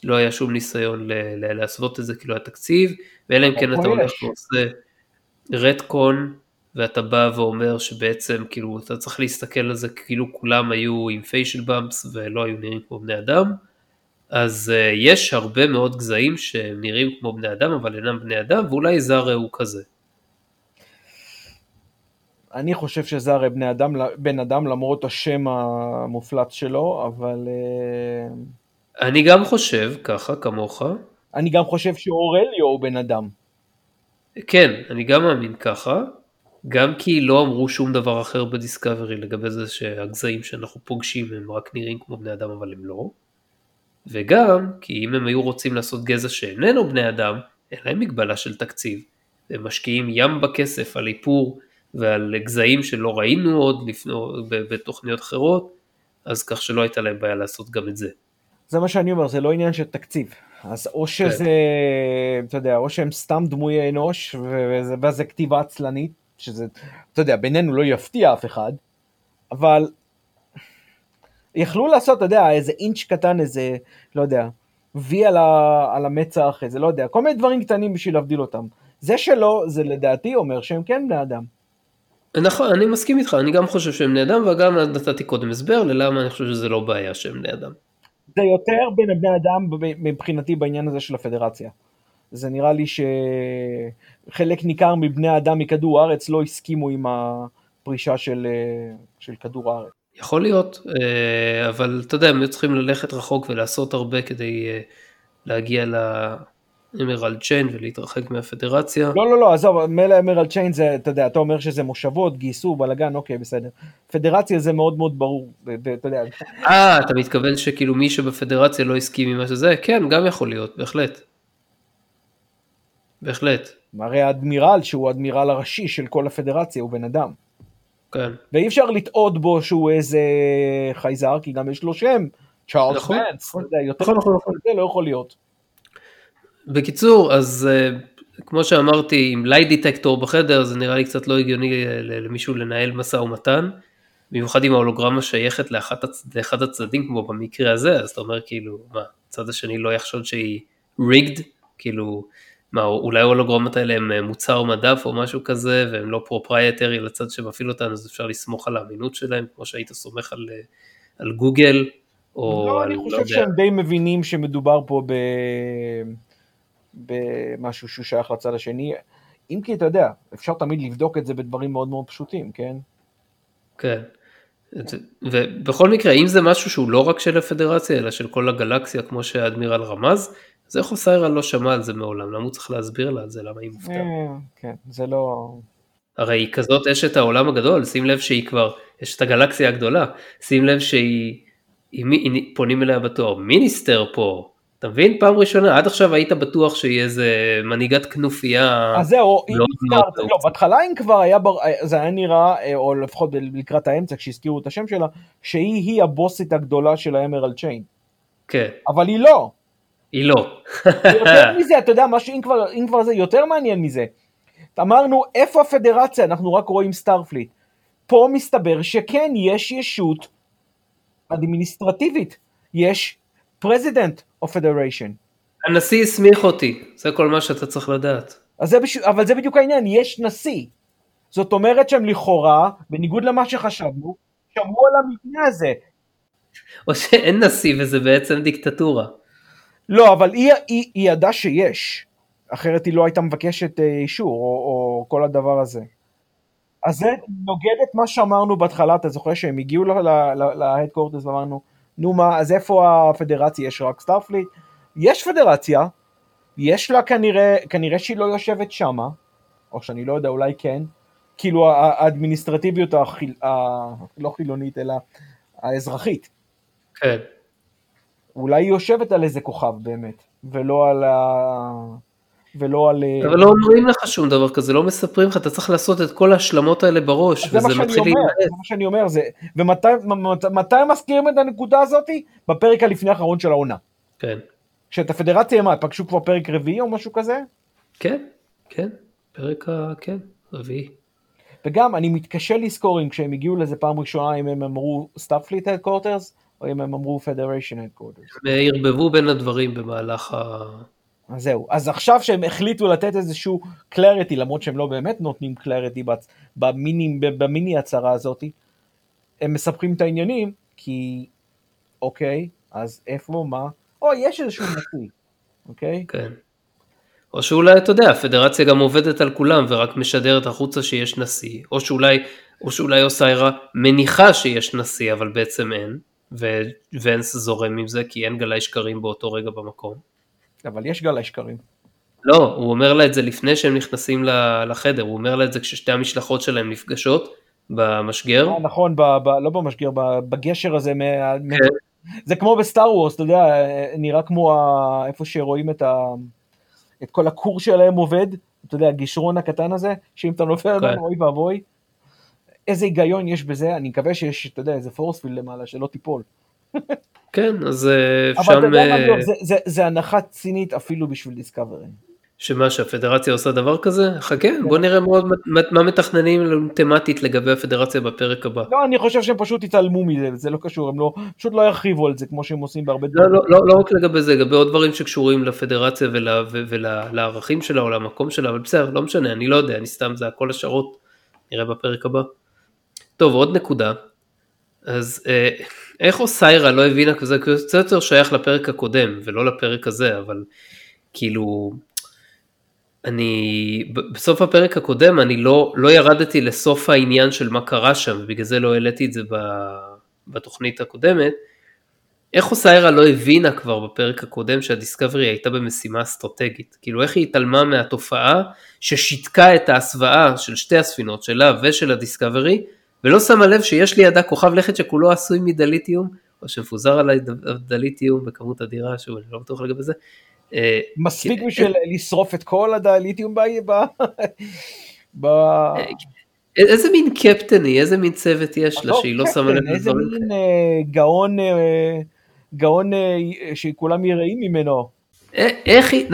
לא היה שום ניסיון להסוות את זה כאילו התקציב, ואלא אם כן אתה הולך ועושה רטקון, ואתה בא ואומר שבעצם כאילו אתה צריך להסתכל על זה כאילו כולם היו עם פיישל במפס ולא היו נראים כמו בני אדם, אז uh, יש הרבה מאוד גזעים שנראים כמו בני אדם אבל אינם בני אדם, ואולי זרה הוא כזה. אני חושב שזרה בני אדם, בן אדם למרות השם המופלץ שלו, אבל... Uh... אני גם חושב ככה, כמוך. אני גם חושב שאורליו הוא בן אדם. כן, אני גם מאמין ככה, גם כי לא אמרו שום דבר אחר בדיסקאברי לגבי זה שהגזעים שאנחנו פוגשים הם רק נראים כמו בני אדם אבל הם לא. וגם כי אם הם היו רוצים לעשות גזע שאיננו בני אדם, אין להם מגבלה של תקציב. הם משקיעים ים בכסף על איפור ועל גזעים שלא ראינו עוד לפני, בתוכניות אחרות, אז כך שלא הייתה להם בעיה לעשות גם את זה. זה מה שאני אומר, זה לא עניין של תקציב. אז או שזה. אתה יודע, או שהם סתם דמויי אנוש, ואז זה כתיבה עצלנית, שזה, אתה יודע, בינינו לא יפתיע אף אחד, אבל יכלו לעשות, אתה יודע, איזה אינץ' קטן, איזה, לא יודע, וי על, ה, על המצח, איזה, לא יודע, כל מיני דברים קטנים בשביל להבדיל אותם. זה שלא, זה לדעתי אומר שהם כן בני אדם. נכון, אני מסכים איתך, אני גם חושב שהם בני אדם, וגם נתתי קודם הסבר ללמה אני חושב שזה לא בעיה שהם בני אדם. זה יותר בין בני אדם מבחינתי בעניין הזה של הפדרציה. זה נראה לי שחלק ניכר מבני האדם מכדור הארץ לא הסכימו עם הפרישה של, של כדור הארץ. יכול להיות, אה, אבל אתה יודע, הם היו צריכים ללכת רחוק ולעשות הרבה כדי אה, להגיע לאמרלד צ'יין ולהתרחק מהפדרציה. לא, לא, לא, עזוב, מילא אמרלד צ'יין זה, אתה יודע, אתה אומר שזה מושבות, גייסו, בלאגן, אוקיי, בסדר. פדרציה זה מאוד מאוד ברור, אתה יודע. אה, אתה מתכוון שכאילו מי שבפדרציה לא הסכים עם מה שזה? כן, גם יכול להיות, בהחלט. בהחלט. הרי האדמירל, שהוא האדמירל הראשי של כל הפדרציה, הוא בן אדם. כן. ואי אפשר לטעות בו שהוא איזה חייזר, כי גם יש לו שם, צ'ארלס נכון, יותר נכון, נכון, נכון. זה לא יכול להיות. בקיצור, אז uh, כמו שאמרתי, עם lie detector בחדר, זה נראה לי קצת לא הגיוני למישהו לנהל משא ומתן, במיוחד אם ההולוגרמה שייכת לאחד, הצ... לאחד הצדדים, כמו במקרה הזה, אז אתה אומר כאילו, מה, הצד השני לא יחשוד שהיא rigged, כאילו, מה, אולי ההולוגרמות האלה הם אה, מוצר מדף או משהו כזה, והם לא proprietary לצד שמפעיל אותן, אז אפשר לסמוך על האמינות שלהם, כמו שהיית סומך על, אה, על גוגל, או... לא, על, אני לא חושב לא שהם די מבינים שמדובר פה ב... במשהו שהוא שייך לצד השני, אם כי אתה יודע, אפשר תמיד לבדוק את זה בדברים מאוד מאוד פשוטים, כן? כן. ובכל מקרה, אם זה משהו שהוא לא רק של הפדרציה, אלא של כל הגלקסיה, כמו שהאדמירל רמז, אז איך אוסיירה לא שמע על זה מעולם? למה הוא צריך להסביר לה על זה? למה היא מופתעת? אה, כן, זה לא... הרי היא כזאת אשת העולם הגדול, שים לב שהיא כבר, יש את הגלקסיה הגדולה, שים לב שהיא, היא, היא, פונים אליה בתואר מיניסטר פה, אתה מבין? פעם ראשונה, עד עכשיו היית בטוח שהיא איזה מנהיגת כנופיה. אז זהו, אם הזכרת, לא, בהתחלה אם כבר היה, בר, זה היה נראה, אה, או לפחות לקראת האמצע, כשהזכירו את השם שלה, שהיא הבוסית הגדולה של האמרלד צ'יין. כן. אבל היא לא. היא לא. יותר מזה, אתה יודע, משהו, אם כבר, אם כבר זה יותר מעניין מזה. אמרנו, איפה הפדרציה? אנחנו רק רואים סטארפליט. פה מסתבר שכן, יש ישות אדמיניסטרטיבית. יש president of federation. הנשיא הסמיך אותי, זה כל מה שאתה צריך לדעת. זה בש... אבל זה בדיוק העניין, יש נשיא. זאת אומרת שהם לכאורה, בניגוד למה שחשבנו, שמרו על המבנה הזה. או שאין נשיא וזה בעצם דיקטטורה. לא, אבל היא, היא, היא ידעה שיש, אחרת היא לא הייתה מבקשת אה, אישור, או, או כל הדבר הזה. אז זה נוגד את מה שאמרנו בהתחלה, אתה זוכר שהם הגיעו ל headquarters ואמרנו, נו מה, אז איפה הפדרציה? יש רק סטארפליט? יש פדרציה, יש לה כנראה, כנראה שהיא לא יושבת שמה, או שאני לא יודע, אולי כן, כאילו האדמיניסטרטיביות החיל, ה... לא חילונית, אלא האזרחית. כן. אולי היא יושבת על איזה כוכב באמת, ולא על ה... ולא על... אה, אבל לא אומרים לך שום דבר כזה, לא מספרים לך, אתה צריך לעשות את כל ההשלמות האלה בראש, וזה מתחיל להימאס. זה מה שאני אומר, זה... ומתי מזכירים את הנקודה הזאתי? בפרק הלפני האחרון של העונה. כן. כשאת הפדרציה, מה, פגשו כבר פרק רביעי או משהו כזה? כן, כן, פרק ה... כן, רביעי. וגם, אני מתקשה לזכור אם כשהם הגיעו לזה פעם ראשונה, אם הם אמרו סטארפליט headquarters, או אם הם אמרו federation headquarters. הם ערבבו בין הדברים במהלך ה... אז זהו, אז עכשיו שהם החליטו לתת איזשהו קלריטי, למרות שהם לא באמת נותנים קלריטי במיני, במיני הצהרה הזאת, הם מספחים את העניינים, כי אוקיי, אז איפה, מה, או יש איזשהו נשיא, אוקיי? כן. או שאולי, אתה יודע, הפדרציה גם עובדת על כולם ורק משדרת החוצה שיש נשיא, או שאולי, או שאולי אוסיירה מניחה שיש נשיא אבל בעצם אין, וונס זורם עם זה כי אין גלאי שקרים באותו רגע במקום. אבל יש גלאי שקרים. לא, הוא אומר לה את זה לפני שהם נכנסים לחדר, הוא אומר לה את זה כששתי המשלחות שלהם נפגשות במשגר. אה, נכון, ב, ב, לא במשגר, בגשר הזה, מה, כן. זה כמו בסטאר וורס, אתה יודע, נראה כמו ה, איפה שרואים את, ה, את כל הכור שלהם עובד, אתה יודע, הגישרון הקטן הזה, שאם אתה נופל עליו, כן. אוי ואבוי. איזה היגיון יש בזה, אני מקווה שיש, אתה יודע, איזה פורספיל למעלה, שלא תיפול. כן, אז אה, שם... אבל אתה יודע מה, אה, זה, זה, זה הנחה צינית אפילו בשביל דיסקאברי. שמה, שהפדרציה עושה דבר כזה? חכה, כן. בוא נראה מאוד מה מתכננים תמטית לגבי הפדרציה בפרק הבא. לא, אני חושב שהם פשוט יתעלמו מזה, זה לא קשור, הם לא, פשוט לא ירחיבו על זה כמו שהם עושים בהרבה דברים. לא, לא, לא, לא רק לגבי זה, לגבי עוד דברים שקשורים לפדרציה ולה, ולערכים שלה או למקום שלה, אבל בסדר, לא משנה, אני לא יודע, אני סתם, זה הכל השערות, נראה בפרק הבא. טוב, עוד נקודה, אז אה, איך אוסיירה לא הבינה, זה קצת יותר שייך לפרק הקודם ולא לפרק הזה, אבל כאילו, אני, בסוף הפרק הקודם אני לא, לא ירדתי לסוף העניין של מה קרה שם, ובגלל זה לא העליתי את זה בתוכנית הקודמת. איך אוסיירה לא הבינה כבר בפרק הקודם שהדיסקאברי הייתה במשימה אסטרטגית? כאילו איך היא התעלמה מהתופעה ששיתקה את ההסוואה של שתי הספינות שלה ושל הדיסקאברי, ולא שמה לב שיש לידה כוכב לכת שכולו עשוי מדליטיום, או שמפוזר עליי דליטיום בכמות אדירה, שוב אני לא בטוח לגבי זה, אה, מספיק בשביל לשרוף את כל הליתיום ב... אה, איזה מין קפטן היא, איזה מין צוות יש לה שהיא לא שמה לב איזה מין אה, גאון, גאון שכולם יראים ממנו. איך היא,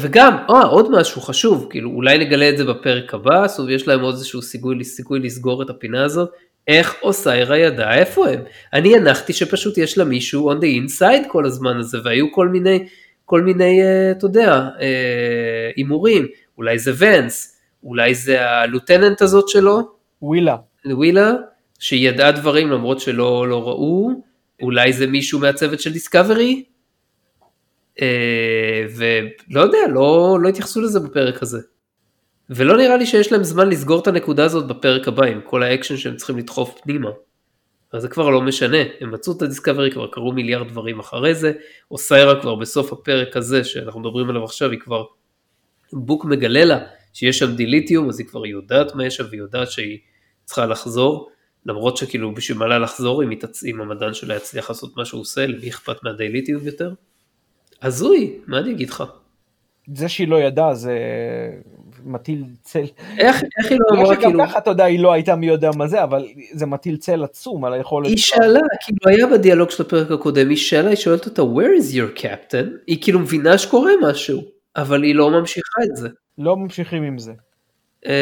וגם, או, עוד משהו חשוב, כאילו אולי נגלה את זה בפרק הבא, סוף יש להם עוד איזשהו סיכוי, סיכוי לסגור את הפינה הזאת, איך אוסיירה ידעה איפה הם? אני הנחתי שפשוט יש לה מישהו on the inside כל הזמן הזה, והיו כל מיני כל מיני, אה, אתה יודע, אה, הימורים, אולי זה ונס, אולי זה הלוטננט הזאת שלו, ווילה, ווילה, שידעה דברים למרות שלא לא ראו, אולי זה מישהו מהצוות של דיסקאברי, אה, ולא יודע, לא, לא התייחסו לזה בפרק הזה. ולא נראה לי שיש להם זמן לסגור את הנקודה הזאת בפרק הבא עם כל האקשן שהם צריכים לדחוף פנימה. אז זה כבר לא משנה, הם מצאו את הדיסקאברי, כבר קרו מיליארד דברים אחרי זה, אוסיירה כבר בסוף הפרק הזה שאנחנו מדברים עליו עכשיו, היא כבר, בוק מגלה לה שיש שם דיליטיום, אז היא כבר יודעת מה יש שם והיא יודעת שהיא צריכה לחזור, למרות שכאילו בשביל מה לה לחזור אם, יתצ... אם המדען שלה יצליח לעשות מה שהוא עושה, למי אכפת מהדיליטיום יותר? הזוי, מה אני אגיד לך? זה שהיא לא ידעה זה מטיל צל. איך, איך היא לא אמרה כאילו... ככה אתה יודע היא לא הייתה מי יודע מה זה אבל זה מטיל צל עצום על היכולת. היא שאלה כאילו היה בדיאלוג של הפרק הקודם היא שאלה היא שואלת אותה where is your captain היא כאילו מבינה שקורה משהו אבל היא לא ממשיכה את זה. לא ממשיכים עם זה. אה,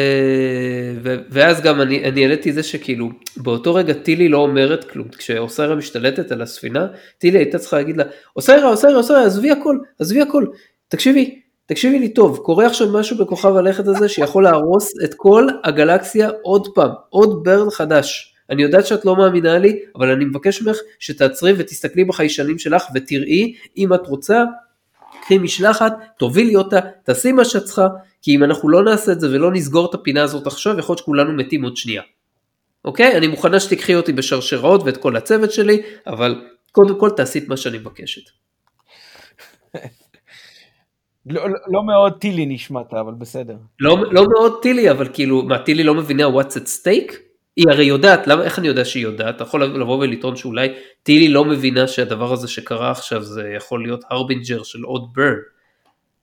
ואז גם אני, אני העליתי זה שכאילו באותו רגע טילי לא אומרת כלום כשאוסיירה משתלטת על הספינה טילי הייתה צריכה להגיד לה אוסיירה אוסיירה אוסיירה עזבי הכל עזבי הכל תקשיבי תקשיבי לי טוב, קורה עכשיו משהו בכוכב הלכת הזה שיכול להרוס את כל הגלקסיה עוד פעם, עוד ברן חדש. אני יודעת שאת לא מאמינה לי, אבל אני מבקש ממך שתעצרי ותסתכלי בחיישנים שלך ותראי, אם את רוצה, קחי משלחת, תובילי אותה, תעשי מה שאת צריכה, כי אם אנחנו לא נעשה את זה ולא נסגור את הפינה הזאת עכשיו, יכול להיות שכולנו מתים עוד שנייה. אוקיי? אני מוכנה שתקחי אותי בשרשראות ואת כל הצוות שלי, אבל קודם כל תעשי את מה שאני מבקשת. לא, לא, לא מאוד טילי נשמעת, אבל בסדר. לא, לא מאוד טילי, אבל כאילו, מה, טילי לא מבינה what's at stake? היא הרי יודעת, למה, איך אני יודע שהיא יודעת? אתה יכול לבוא ולטעון שאולי טילי לא מבינה שהדבר הזה שקרה עכשיו זה יכול להיות harbinger של עוד burn.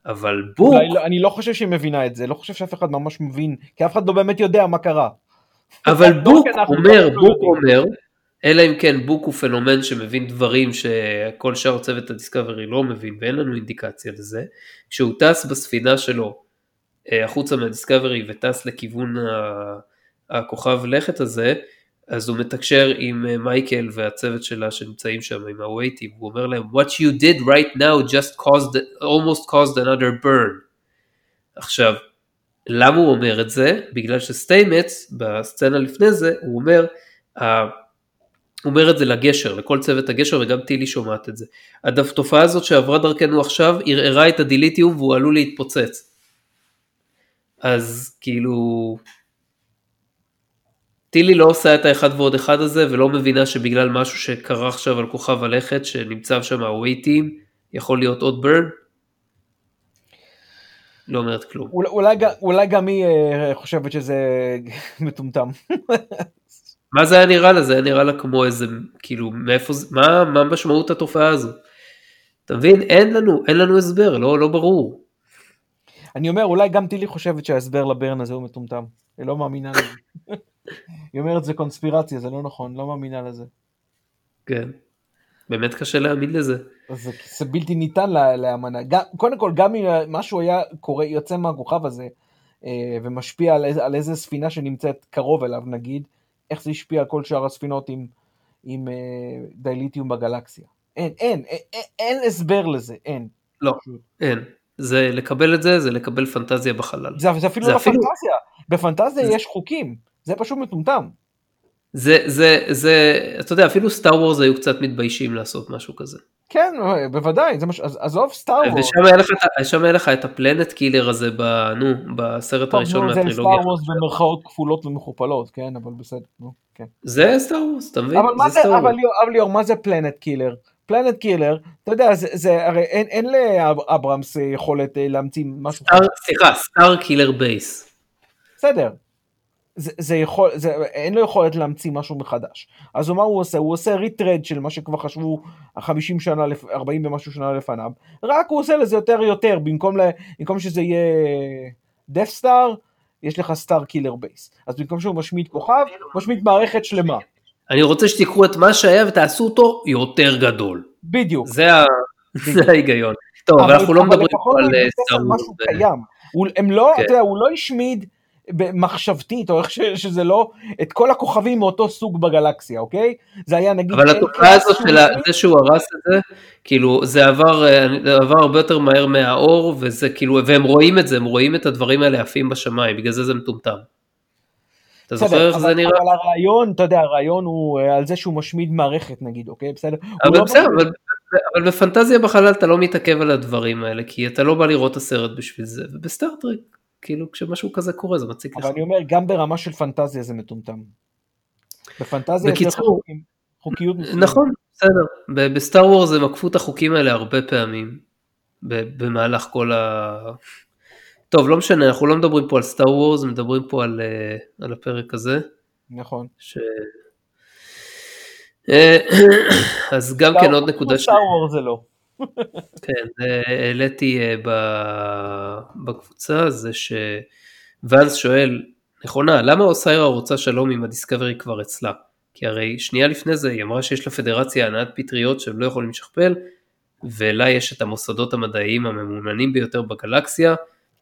אבל בוק... לא, אני לא חושב שהיא מבינה את זה, לא חושב שאף אחד ממש מבין, כי אף אחד לא באמת יודע מה קרה. אבל בוק אומר, בוק אומר, אלא אם כן בוק הוא פנומן שמבין דברים שכל שאר צוות הדיסקאברי לא מבין ואין לנו אינדיקציה לזה, כשהוא טס בספינה שלו אה, החוצה מהדיסקאברי וטס לכיוון הכוכב לכת הזה, אז הוא מתקשר עם אה, מייקל והצוות שלה שנמצאים שם עם הווייטים, הוא אומר להם what you did right now just caused, almost caused another burn. עכשיו, למה הוא אומר את זה? בגלל שסטיימץ בסצנה לפני זה הוא אומר הוא אומר את זה לגשר, לכל צוות הגשר וגם טילי שומעת את זה. התופעה הזאת שעברה דרכנו עכשיו ערערה את הדיליטיום והוא עלול להתפוצץ. אז כאילו... טילי לא עושה את האחד ועוד אחד הזה ולא מבינה שבגלל משהו שקרה עכשיו על כוכב הלכת שנמצא שם הווייטים יכול להיות עוד ברן? לא אומרת כלום. אולי, אולי, אולי גם היא אה, חושבת שזה מטומטם. מה זה היה נראה לה? זה היה נראה לה כמו איזה, כאילו, מאיפה זה, מה, מה משמעות התופעה הזו? אתה מבין? אין לנו, אין לנו הסבר, לא, לא ברור. אני אומר, אולי גם טילי חושבת שההסבר לברן הזה הוא מטומטם. היא לא מאמינה לזה. היא אומרת זה קונספירציה, זה לא נכון, לא מאמינה לזה. כן. באמת קשה להאמין לזה. זה, זה בלתי ניתן להאמנה. קודם כל, גם אם משהו היה קורה, יוצא מהכוכב הזה, אה, ומשפיע על, על איזה ספינה שנמצאת קרוב אליו, נגיד, איך זה השפיע על כל שאר הספינות עם, עם אה, דייליטיום בגלקסיה. אין, אין, אין, אין, הסבר לזה, אין. לא, אין. זה לקבל את זה, זה לקבל פנטזיה בחלל. זה, זה אפילו זה לא אפילו... פנטזיה, בפנטזיה זה... יש חוקים, זה פשוט מטומטם. זה, זה, זה, אתה יודע, אפילו סטאר וורס היו קצת מתביישים לעשות משהו כזה. כן, בוודאי, זה מש... עזוב סטאר וורס. ושם היה, לך, את ה planet killer הזה, ב, נו, בסרט הראשון מהטרילוגיה. זה סטאר וורס במרכאות כפולות ומכופלות, כן, אבל בסדר, נו, כן. זה סטאר וורס, אתה מבין? אבל, זה, זה, אבל, אבל ליאור, מה זה planet killer? planet killer, אתה יודע, זה, זה הרי אין, אין לאברמס יכולת אה, להמציא משהו. סליחה, סטאר קילר בייס. בסדר, זה, זה יכול, זה, אין לו יכולת להמציא משהו מחדש. אז מה הוא עושה? הוא עושה retread של מה שכבר חשבו 50 שנה, 40 ומשהו שנה לפניו, רק הוא עושה לזה יותר יותר, במקום, לה, במקום שזה יהיה דת' סטאר, יש לך סטאר קילר בייס. אז במקום שהוא משמיד כוכב, משמיד מערכת שלמה. אני רוצה שתיקחו את מה שהיה ותעשו אותו יותר גדול. בדיוק. זה, ה... בדיוק. זה ההיגיון. טוב, אבל אנחנו לא מדברים על סטאר משהו קיים. הוא, הם לא, כן. אתה יודע, הוא לא השמיד מחשבתית, או איך ש, שזה לא, את כל הכוכבים מאותו סוג בגלקסיה, אוקיי? זה היה נגיד... אבל התופעה הזאת של זה שהוא הרס את זה, כאילו, זה עבר, זה עבר הרבה יותר מהר מהאור, וזה כאילו, והם רואים את זה, הם רואים את הדברים האלה עפים בשמיים, בגלל זה זה מטומטם. אתה זוכר איך זה נראה? אבל הרעיון, אתה יודע, הרעיון הוא אה, על זה שהוא משמיד מערכת נגיד, אוקיי? בסדר? אבל לא בסדר, אבל... אבל בפנטזיה בחלל אתה לא מתעכב על הדברים האלה, כי אתה לא בא לראות את הסרט בשביל זה, ובסטארטרק כאילו כשמשהו כזה קורה זה מציק לך. אבל אני אומר, גם ברמה של פנטזיה זה מטומטם. בפנטזיה יש לך חוקיות מסוימת. נכון, בסדר. בסטאר וורס הם עקפו את החוקים האלה הרבה פעמים, במהלך כל ה... טוב, לא משנה, אנחנו לא מדברים פה על סטאר וורס, מדברים פה על, אה, על הפרק הזה. נכון. ש... אה, אז גם כן עוד נקודה ש... סטאר וורס זה לא. כן, העליתי אה, בקבוצה זה שוואנס שואל, נכונה, למה אוסיירה רוצה שלום אם הדיסקאברי כבר אצלה? כי הרי שנייה לפני זה היא אמרה שיש לפדרציה הנעת פטריות שהם לא יכולים לשכפל, ולה יש את המוסדות המדעיים הממוננים ביותר בגלקסיה.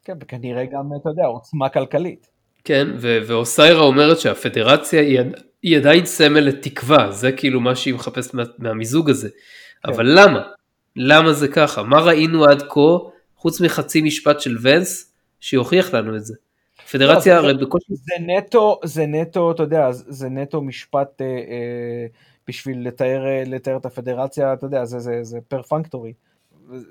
כן, וכנראה גם, אתה יודע, עוצמה כלכלית. כן, ואוסיירה אומרת שהפדרציה היא, היא עדיין סמל לתקווה, זה כאילו מה שהיא מחפשת מה, מהמיזוג הזה. כן. אבל למה? למה זה ככה? מה ראינו עד כה, חוץ מחצי משפט של ונס, שיוכיח לנו את זה? פדרציה לא, הרי בקושי... זה נטו, זה נטו, אתה יודע, זה נטו משפט אה, אה, בשביל לתאר, לתאר את הפדרציה, אתה יודע, זה, זה, זה פר פנקטורי.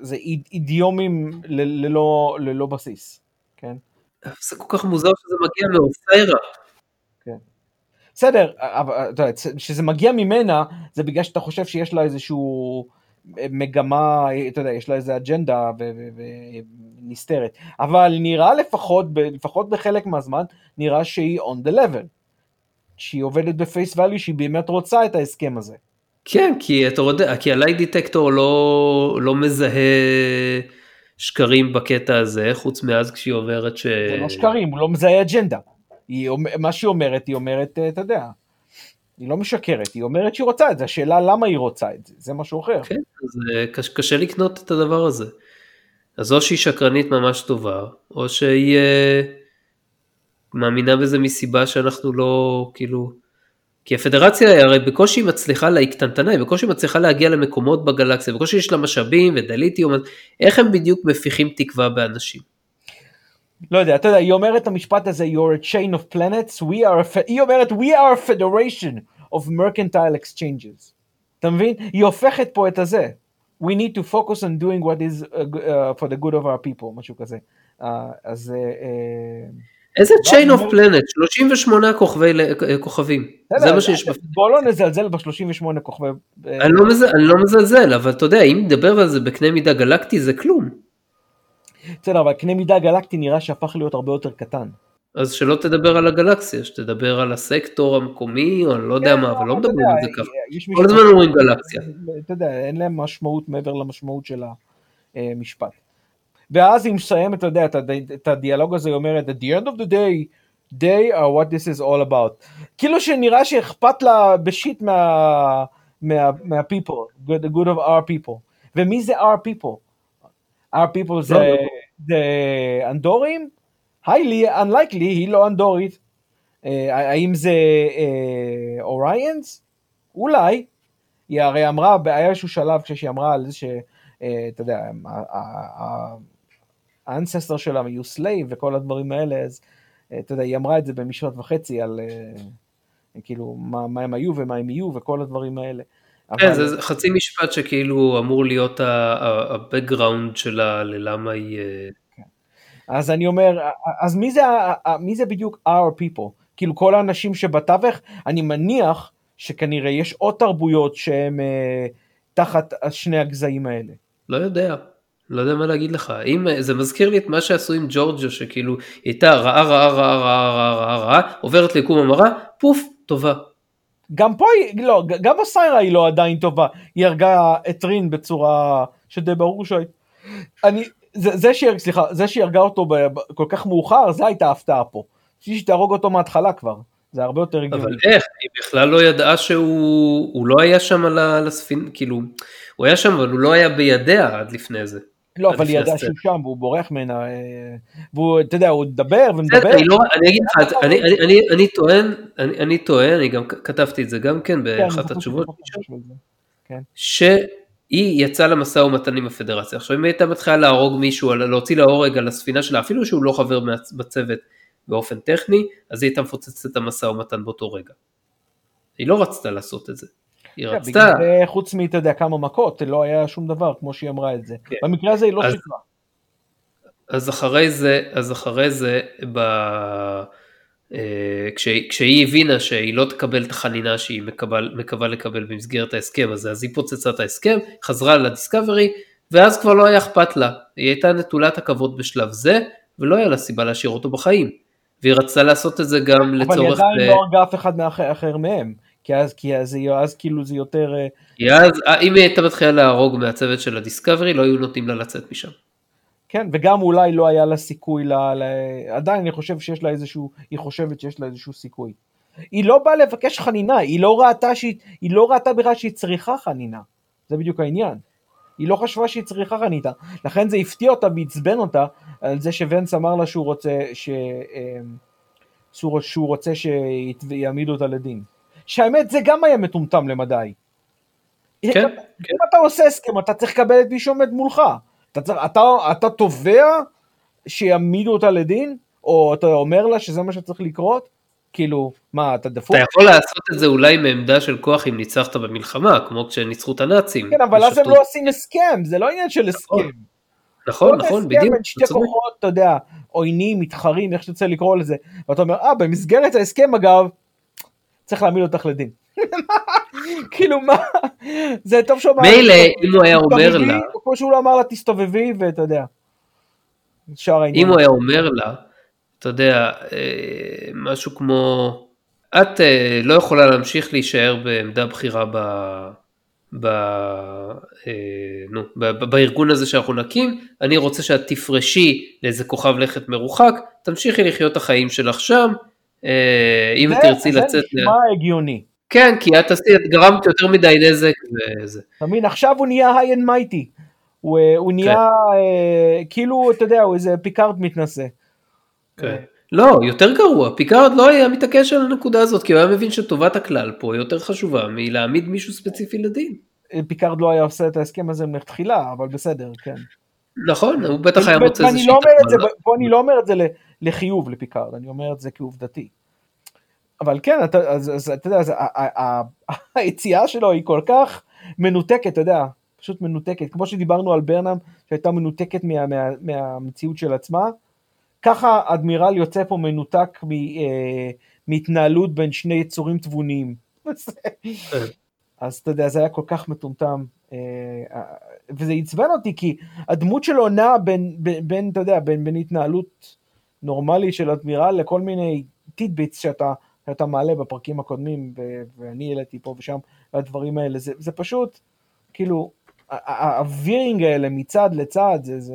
זה אידיומים ללא, ללא בסיס, כן? זה כל כך מוזר שזה מגיע מאופיירה. כן. בסדר, אבל אתה יודע, כשזה מגיע ממנה, זה בגלל שאתה חושב שיש לה איזשהו... מגמה, אתה יודע, יש לה איזה אג'נדה ונסתרת, אבל נראה לפחות, לפחות בחלק מהזמן, נראה שהיא on the level, שהיא עובדת ב face value, שהיא באמת רוצה את ההסכם הזה. כן, כי אתה יודע, כי ה lie detector לא, לא מזהה שקרים בקטע הזה, חוץ מאז כשהיא אומרת ש... זה לא שקרים, הוא לא מזהה אג'נדה. היא, מה שהיא אומרת, היא אומרת, אתה יודע, היא לא משקרת, היא אומרת שהיא רוצה את זה, השאלה למה היא רוצה את זה, זה משהו אחר. כן, אז קשה, קשה לקנות את הדבר הזה. אז או שהיא שקרנית ממש טובה, או שהיא uh, מאמינה בזה מסיבה שאנחנו לא, כאילו... כי הפדרציה הרי בקושי מצליחה, היא קטנטנה, היא בקושי מצליחה להגיע למקומות בגלקסיה, בקושי יש לה משאבים ודליטיום, איך הם בדיוק מפיחים תקווה באנשים? לא יודע, אתה יודע, היא אומרת את המשפט הזה, you're a chain of planets, we are a, היא אומרת, we are a federation of mercantile exchanges. אתה מבין? היא הופכת פה את הזה. We need to focus on doing what is uh, uh, for the good of our people, משהו כזה. Uh, אז... Uh, איזה chain of planet? 38 כוכבי, כוכבים. זה מה שיש. בוא לא נזלזל ב-38 כוכבי... אני לא, מזל, אני לא מזלזל, אבל אתה יודע, אם נדבר על זה בקנה מידה גלקטי זה כלום. בסדר, אבל קנה מידה גלקטי נראה שהפך להיות הרבה יותר קטן. אז שלא תדבר על הגלקסיה, שתדבר על הסקטור המקומי, או אני לא יודע מה, אבל לא מדברים על זה ככה. כל הזמן אומרים גלקסיה. אתה יודע, אין להם משמעות מעבר למשמעות של המשפט. ואז היא מסיימת, אתה יודע, את הדיאלוג הזה, היא אומרת, at the end of the day, they are what this is all about. כאילו שנראה שאכפת לה בשיט מה, מה, מה people, the good of our people. ומי זה our people? Our people זה, זה אנדורים? highly unlikely, היא לא אנדורית. האם זה אורייאנס? אולי. היא הרי אמרה, היה איזשהו שלב כשהיא אמרה על זה ש... אתה יודע, ה ancestor שלה יהיו slave וכל הדברים האלה, אז אתה יודע, היא אמרה את זה במשפט וחצי על כאילו מה, מה הם היו ומה הם יהיו וכל הדברים האלה. כן, אבל... זה חצי משפט שכאילו אמור להיות ה-background שלה ללמה היא... אז אני אומר, אז מי זה, מי זה בדיוק our people? כאילו כל האנשים שבתווך, אני מניח שכנראה יש עוד תרבויות שהן אה, תחת שני הגזעים האלה. לא יודע, לא יודע מה להגיד לך. אם, זה מזכיר לי את מה שעשו עם ג'ורג'ו, שכאילו היא הייתה רעה רעה רעה רעה רעה רעה רעה, עוברת ליקום המרה, פוף, טובה. גם פה היא, לא, גם בסיירה היא לא עדיין טובה, היא הרגה את רין בצורה שדי ברור שהיא... אני, זה, זה, שהיא, סליחה, זה שהיא הרגה אותו ב, ב, כל כך מאוחר, זה הייתה הפתעה פה. בשביל שתהרוג אותו מההתחלה כבר, זה הרבה יותר הגיוני. אבל איך? היא בכלל לא ידעה שהוא לא היה שם על הספין, כאילו, הוא היה שם אבל הוא לא היה בידיה עד לפני זה. לא, אבל היא ידעה שהוא שם והוא בורח ממנה, אה, והוא, אתה יודע, הוא מדבר ומדבר. לא, אני אגיד לך, אני טוען, אני טוען, אני גם כתבתי את זה גם כן באחת כן, התשובות, כן. היא יצאה למשא ומתן עם הפדרציה. עכשיו אם היא הייתה מתחילה להרוג מישהו, להוציא להורג על הספינה שלה, אפילו שהוא לא חבר בצוות באופן טכני, אז היא הייתה מפוצצת את המשא ומתן באותו רגע. היא לא רצתה לעשות את זה. היא כן, רצתה... בגלל חוץ מאתה יודע כמה מכות, לא היה שום דבר כמו שהיא אמרה את זה. כן. במקרה הזה היא לא שיקרה. אז אחרי זה, אז אחרי זה, ב... אה, כשהיא הבינה שהיא לא תקבל את החנינה שהיא מקבל, מקווה לקבל במסגרת ההסכם הזה, אז היא פוצצה את ההסכם, חזרה לדיסקאברי, ואז כבר לא היה אכפת לה, היא הייתה נטולת הכבוד בשלב זה, ולא היה לה סיבה להשאיר אותו בחיים. והיא רצתה לעשות את זה גם לצורך... אבל היא עדיין ב... לא הרגה אף אחד מאחר, אחר מהם, כי אז, כי אז, אז כאילו זה יותר... אה, כי אז, אם היא הייתה מתחילה להרוג מהצוות של הדיסקאברי, לא היו נותנים לה לצאת משם. כן, וגם אולי לא היה לה סיכוי, ל, ל... עדיין אני חושב שיש לה איזשהו, היא חושבת שיש לה איזשהו סיכוי. היא לא באה לבקש חנינה, היא לא ראתה שהיא, היא לא ראתה בכלל שהיא צריכה חנינה, זה בדיוק העניין. היא לא חשבה שהיא צריכה חנינה, לכן זה הפתיע אותה ועצבן אותה על זה שוונס אמר לה שהוא רוצה, ש... אמ, שהוא רוצה שיעמידו אותה לדין. שהאמת זה גם היה מטומטם למדי. כן, כן. אם אתה עושה הסכם אתה צריך לקבל את מי שעומד מולך. אתה, צריך, אתה, אתה תובע שיעמידו אותה לדין? או אתה אומר לה שזה מה שצריך לקרות? כאילו, מה, אתה דפוק? אתה יכול לעשות את זה אולי מעמדה של כוח אם ניצחת במלחמה, כמו כשניצחו את הנאצים. כן, אבל אז הם לא עושים הסכם, זה לא עניין של הסכם. נכון, נכון, בדיוק. בין שתי כוחות, אתה יודע, עוינים, מתחרים, איך שתרצה לקרוא לזה, ואתה אומר, אה, במסגרת ההסכם אגב, צריך להעמיד אותך לדין. כאילו מה, זה טוב שהוא אמר, מילא אם הוא היה אומר לה, כמו שהוא לא אמר לה תסתובבי ואתה יודע, שאר העניין. אם הוא היה אומר לה, אתה יודע, אה, משהו כמו, את אה, לא יכולה להמשיך להישאר בעמדה בכירה ב... ב, אה, נו, ב, בארגון הזה שאנחנו נקים, אני רוצה שאת תפרשי לאיזה כוכב לכת מרוחק, תמשיכי לחיות את החיים שלך שם, אם תרצי לצאת... זה נשמע הגיוני. כן, כי את עשית, גרמת יותר מדי נזק וזה. אתה מבין, עכשיו הוא נהיה high and mighty. הוא נהיה, כן. אה, כאילו, אתה יודע, הוא איזה פיקארד מתנשא. כן. לא, יותר גרוע, פיקארד לא היה מתעקש על הנקודה הזאת, כי הוא היה מבין שטובת הכלל פה יותר חשובה מלהעמיד מישהו ספציפי לדין. פיקארד לא היה עושה את ההסכם הזה מלכתחילה, אבל בסדר, כן. נכון, הוא בטח היה מוצא איזה שיטה. פה אני לא אומר את זה לחיוב לפיקארד, אני אומר את זה כעובדתי. אבל כן, אתה, אז, אז, אתה יודע, אז, היציאה שלו היא כל כך מנותקת, אתה יודע, פשוט מנותקת. כמו שדיברנו על ברנם, שהייתה מנותקת מה, מה, מהמציאות של עצמה, ככה אדמירל יוצא פה מנותק מ, אה, מהתנהלות בין שני יצורים תבוניים. אז אתה יודע, זה היה כל כך מטומטם. אה, וזה עצבן אותי, כי הדמות שלו נעה בין, בין, בין אתה יודע, בין, בין התנהלות נורמלית של אדמירל לכל מיני טידביטס שאתה, שאתה מעלה בפרקים הקודמים, ו, ואני העליתי פה ושם, והדברים האלה. זה, זה פשוט, כאילו, הווירינג האלה מצד לצד, זה... זה...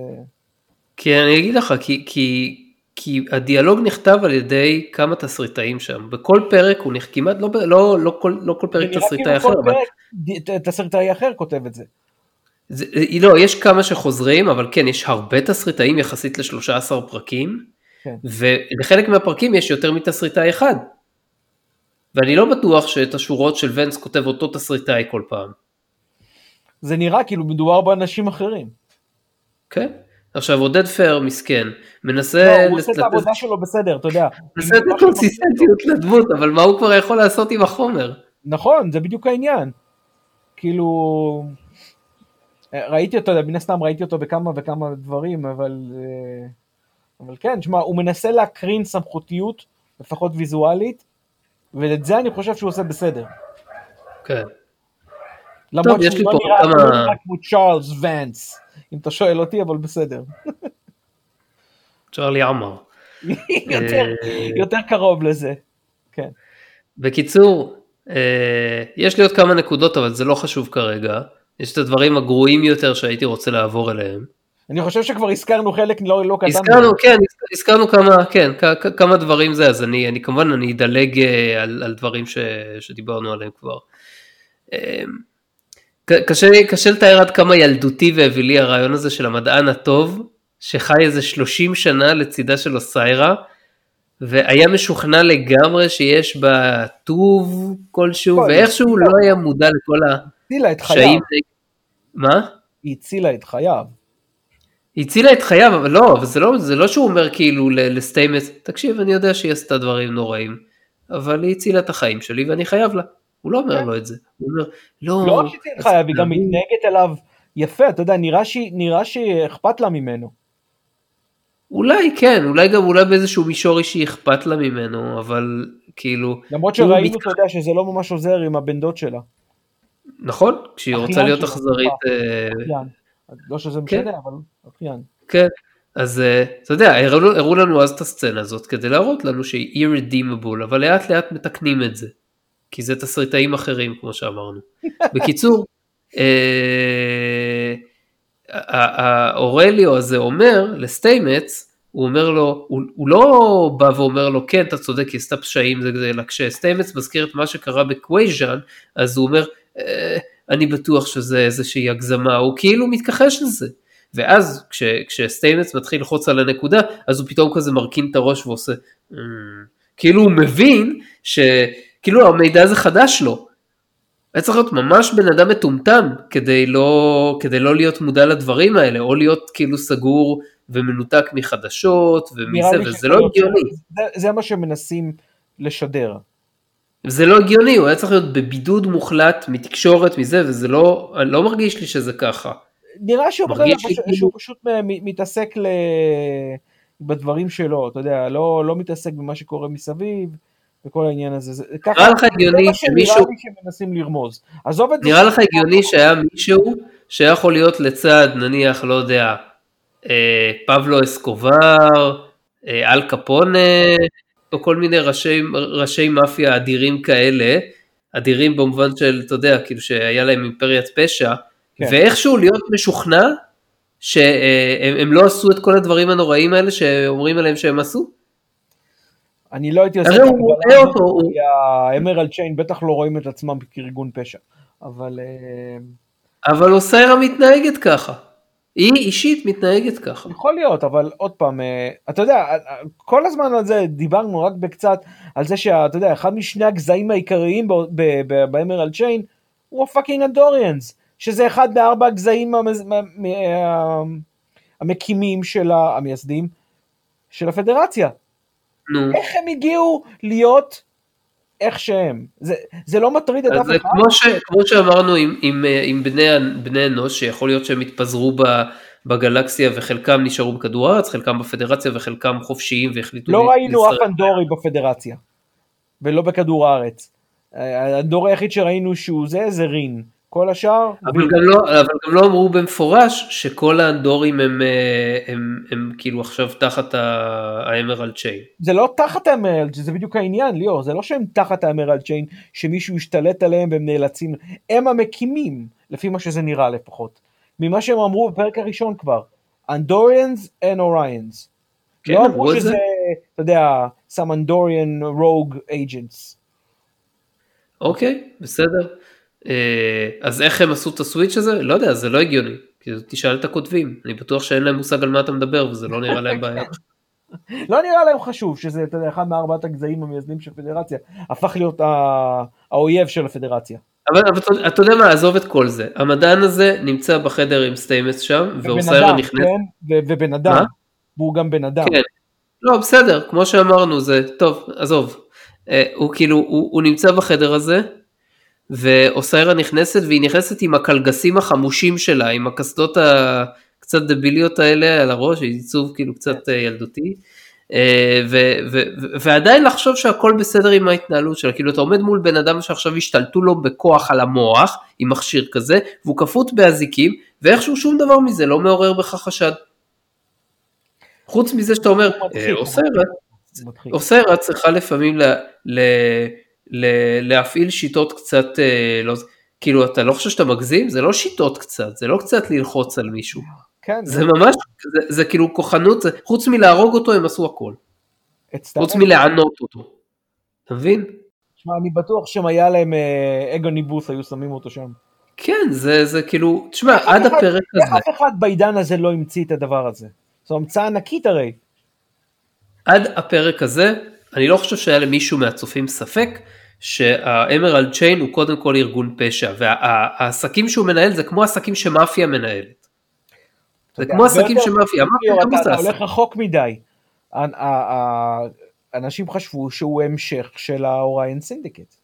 כי אני אגיד לך, כי, כי, כי הדיאלוג נכתב על ידי כמה תסריטאים שם, בכל פרק הוא נכתב, כמעט לא, לא, לא, כל, לא כל פרק תסריטאי אחר, אבל... תסריטאי אחר כותב את זה. זה. לא, יש כמה שחוזרים, אבל כן, יש הרבה תסריטאים יחסית ל-13 פרקים, כן. ולחלק מהפרקים יש יותר מתסריטאי אחד. ואני לא בטוח שאת השורות של ונס כותב אותו תסריטאי כל פעם. זה נראה כאילו מדובר באנשים אחרים. כן. עכשיו עודד פר מסכן, מנסה... לא, הוא עושה את העבודה שלו בסדר, אתה יודע. מנסה לתת קונסיסטנטיות לדמות, אבל מה הוא כבר יכול לעשות עם החומר? נכון, זה בדיוק העניין. כאילו... ראיתי אותו, מן הסתם ראיתי אותו בכמה וכמה דברים, אבל... אה, אבל כן, שמע, הוא מנסה להקרין סמכותיות, לפחות ויזואלית, ואת זה אני חושב שהוא עושה בסדר. כן. למרות שהוא לא נראה כמה... כמו צ'ארלס ונס, אם אתה שואל אותי, אבל בסדר. צ'ארלי עמר. יותר, אה, יותר קרוב לזה, כן. בקיצור, אה, יש לי עוד כמה נקודות, אבל זה לא חשוב כרגע. יש את הדברים הגרועים יותר שהייתי רוצה לעבור אליהם. אני חושב שכבר הזכרנו חלק לא, לא קטן. הזכרנו, כן, הזכרנו כמה, כן, כמה דברים זה, אז אני, אני כמובן, אני אדלג אה, על, על דברים ש, שדיברנו עליהם כבר. קשה, קשה לתאר עד כמה ילדותי ואווילי הרעיון הזה של המדען הטוב, שחי איזה 30 שנה לצידה של אוסיירה, והיה משוכנע לגמרי שיש בה טוב כלשהו, ואיכשהו לא היה מודע לכל הקשיים. מה? היא הצילה את חייו. היא הצילה את חייו, אבל לא, אבל זה לא, זה לא שהוא אומר כאילו לסטיימס, תקשיב, אני יודע שהיא עשתה דברים נוראים, אבל היא הצילה את החיים שלי ואני חייב לה. הוא לא אומר כן. לו את זה, הוא אומר, לא... לא רק שהיא חייב, היא גם מתנהגת אליו יפה, אתה יודע, נראה שאכפת לה ממנו. אולי כן, אולי גם אולי באיזשהו מישור אישי אכפת לה ממנו, אבל כאילו... למרות שראינו, אתה יודע, שזה לא ממש עוזר עם הבן דוד שלה. נכון, כשהיא רוצה להיות אכזרית... אה, לא שזה כן. משנה, אבל אחיין. כן, אז אה, אתה יודע, הראו לנו אז את הסצנה הזאת כדי להראות לנו שהיא irredeemable, אבל לאט לאט מתקנים את זה. כי זה תסריטאים אחרים כמו שאמרנו. בקיצור, אה, האורליו הזה אומר לסטיימץ, הוא אומר לו, הוא, הוא לא בא ואומר לו כן אתה צודק היא עשתה פשעים זה כזה, אלא כשסטיימץ מזכיר את מה שקרה בקווייז'אן, אז הוא אומר אה, אני בטוח שזה איזושהי הגזמה, הוא כאילו מתכחש לזה. ואז כש, כשסטיימץ מתחיל ללחוץ על הנקודה, אז הוא פתאום כזה מרכין את הראש ועושה, mm. כאילו הוא מבין ש... כאילו המידע הזה חדש לו. היה צריך להיות ממש בן אדם מטומטם כדי לא, כדי לא להיות מודע לדברים האלה, או להיות כאילו סגור ומנותק מחדשות ומזה, וזה לא הגיוני. זה, זה מה שמנסים לשדר. זה לא הגיוני, הוא היה צריך להיות בבידוד מוחלט מתקשורת מזה, וזה לא, לא מרגיש לי שזה ככה. נראה שהוא, פשוט, כאילו... שהוא פשוט מתעסק ל... בדברים שלו, אתה יודע, לא, לא מתעסק במה שקורה מסביב. וכל העניין הזה. זה, ככה, נראה לך הגיוני שמישהו... נראה לי שמנסים לרמוז. עזוב את זה. נראה לך הגיוני שהיה מישהו שיכול להיות לצד, נניח, לא יודע, אה, פבלו אסקובר, אה, אל קפונה, או כל מיני ראשי, ראשי מאפיה אדירים כאלה, אדירים במובן של, אתה יודע, כאילו שהיה להם אימפריית פשע, כן. ואיכשהו להיות משוכנע שהם לא עשו את כל הדברים הנוראים האלה שאומרים עליהם שהם עשו? אני לא הייתי עושה את זה, כי האמרלד צ'יין בטח לא רואים את עצמם כארגון פשע, אבל... אה, אבל אוסיירה מתנהגת ככה. היא אישית מתנהגת ככה. יכול להיות, אבל עוד פעם, אה, אתה יודע, אה, כל הזמן על זה דיברנו רק בקצת על זה שאתה יודע, אחד משני הגזעים העיקריים באמרלד צ'יין הוא הפאקינג אדוריאנס, שזה אחד מארבע הגזעים המקימים של המייסדים של הפדרציה. נו. איך הם הגיעו להיות איך שהם? זה, זה לא מטריד את אף אחד? כמו, ש, כמו שאמרנו עם, עם, עם בני, בני אנוש, שיכול להיות שהם התפזרו ב, בגלקסיה וחלקם נשארו בכדור הארץ, חלקם בפדרציה וחלקם חופשיים והחליטו... לא ראינו אף אנדורי בפדרציה, ולא בכדור הארץ. האנדור היחיד שראינו שהוא זה, זה רין. כל השאר... אבל גם, לא, אבל גם לא אמרו במפורש שכל האנדורים הם, אה, הם, הם, הם כאילו עכשיו תחת האמרלד צ'יין. זה לא תחת האמרלד, זה בדיוק העניין ליאור, זה לא שהם תחת האמרלד צ'יין, שמישהו השתלט עליהם והם נאלצים, הם המקימים, לפי מה שזה נראה לפחות. ממה שהם אמרו בפרק הראשון כבר, Andorians and אורייאנס. כן, לא אמרו שזה, אתה יודע, some Andorian rogue agents. אוקיי, בסדר. אה, אז איך הם עשו את ה switch הזה? לא יודע, זה לא הגיוני. תשאל את הכותבים, אני בטוח שאין להם מושג על מה אתה מדבר וזה לא נראה להם בעיה. לא נראה להם חשוב שזה, אתה יודע, אחד מארבעת הגזעים המייסדים של פדרציה, הפך להיות האויב של הפדרציה. אבל, אבל אתה יודע מה, עזוב את כל זה. המדען הזה נמצא בחדר עם סטיימס שם, ואוסיירה נכנס. כן, ובן אדם, והוא גם בן אדם. כן. לא, בסדר, כמו שאמרנו, זה טוב, עזוב. אה, הוא כאילו, הוא נמצא בחדר הזה, ואוסיירה נכנסת והיא נכנסת עם הקלגסים החמושים שלה, עם הקסדות הקצת דביליות האלה על הראש, עיצוב כאילו קצת אה, ילדותי. אה, ו- ו- ועדיין לחשוב שהכל בסדר עם ההתנהלות שלה, כאילו אתה עומד מול בן אדם שעכשיו השתלטו לו בכוח על המוח עם מכשיר כזה, והוא כפות באזיקים, ואיכשהו שום דבר מזה לא מעורר בך חשד. חוץ מזה שאתה אומר, אוסיירה צריכה לפעמים ל- ל- להפעיל שיטות קצת, אה, לא, כאילו אתה לא חושב שאתה מגזים? זה לא שיטות קצת, זה לא קצת ללחוץ על מישהו. כן. זה, זה ממש, זה, זה כאילו כוחנות, זה, חוץ מלהרוג אותו הם עשו הכל. חוץ מלענות אותו. אתה מבין? תשמע, אני בטוח שאם היה להם אה, אגו ניבוס היו שמים אותו שם. כן, זה, זה כאילו, תשמע, עד אחד, הפרק הזה. אף אחד בעידן הזה לא המציא את הדבר הזה. זו המצאה ענקית הרי. עד הפרק הזה, אני לא חושב שהיה למישהו מהצופים ספק שהאמרלד צ'יין הוא קודם כל ארגון פשע, והעסקים שהוא מנהל זה כמו עסקים שמאפיה מנהלת. זה כמו עסקים שמאפיה, מאפיה אתה הולך רחוק מדי. אנשים חשבו שהוא המשך של ה Orion Syndicate.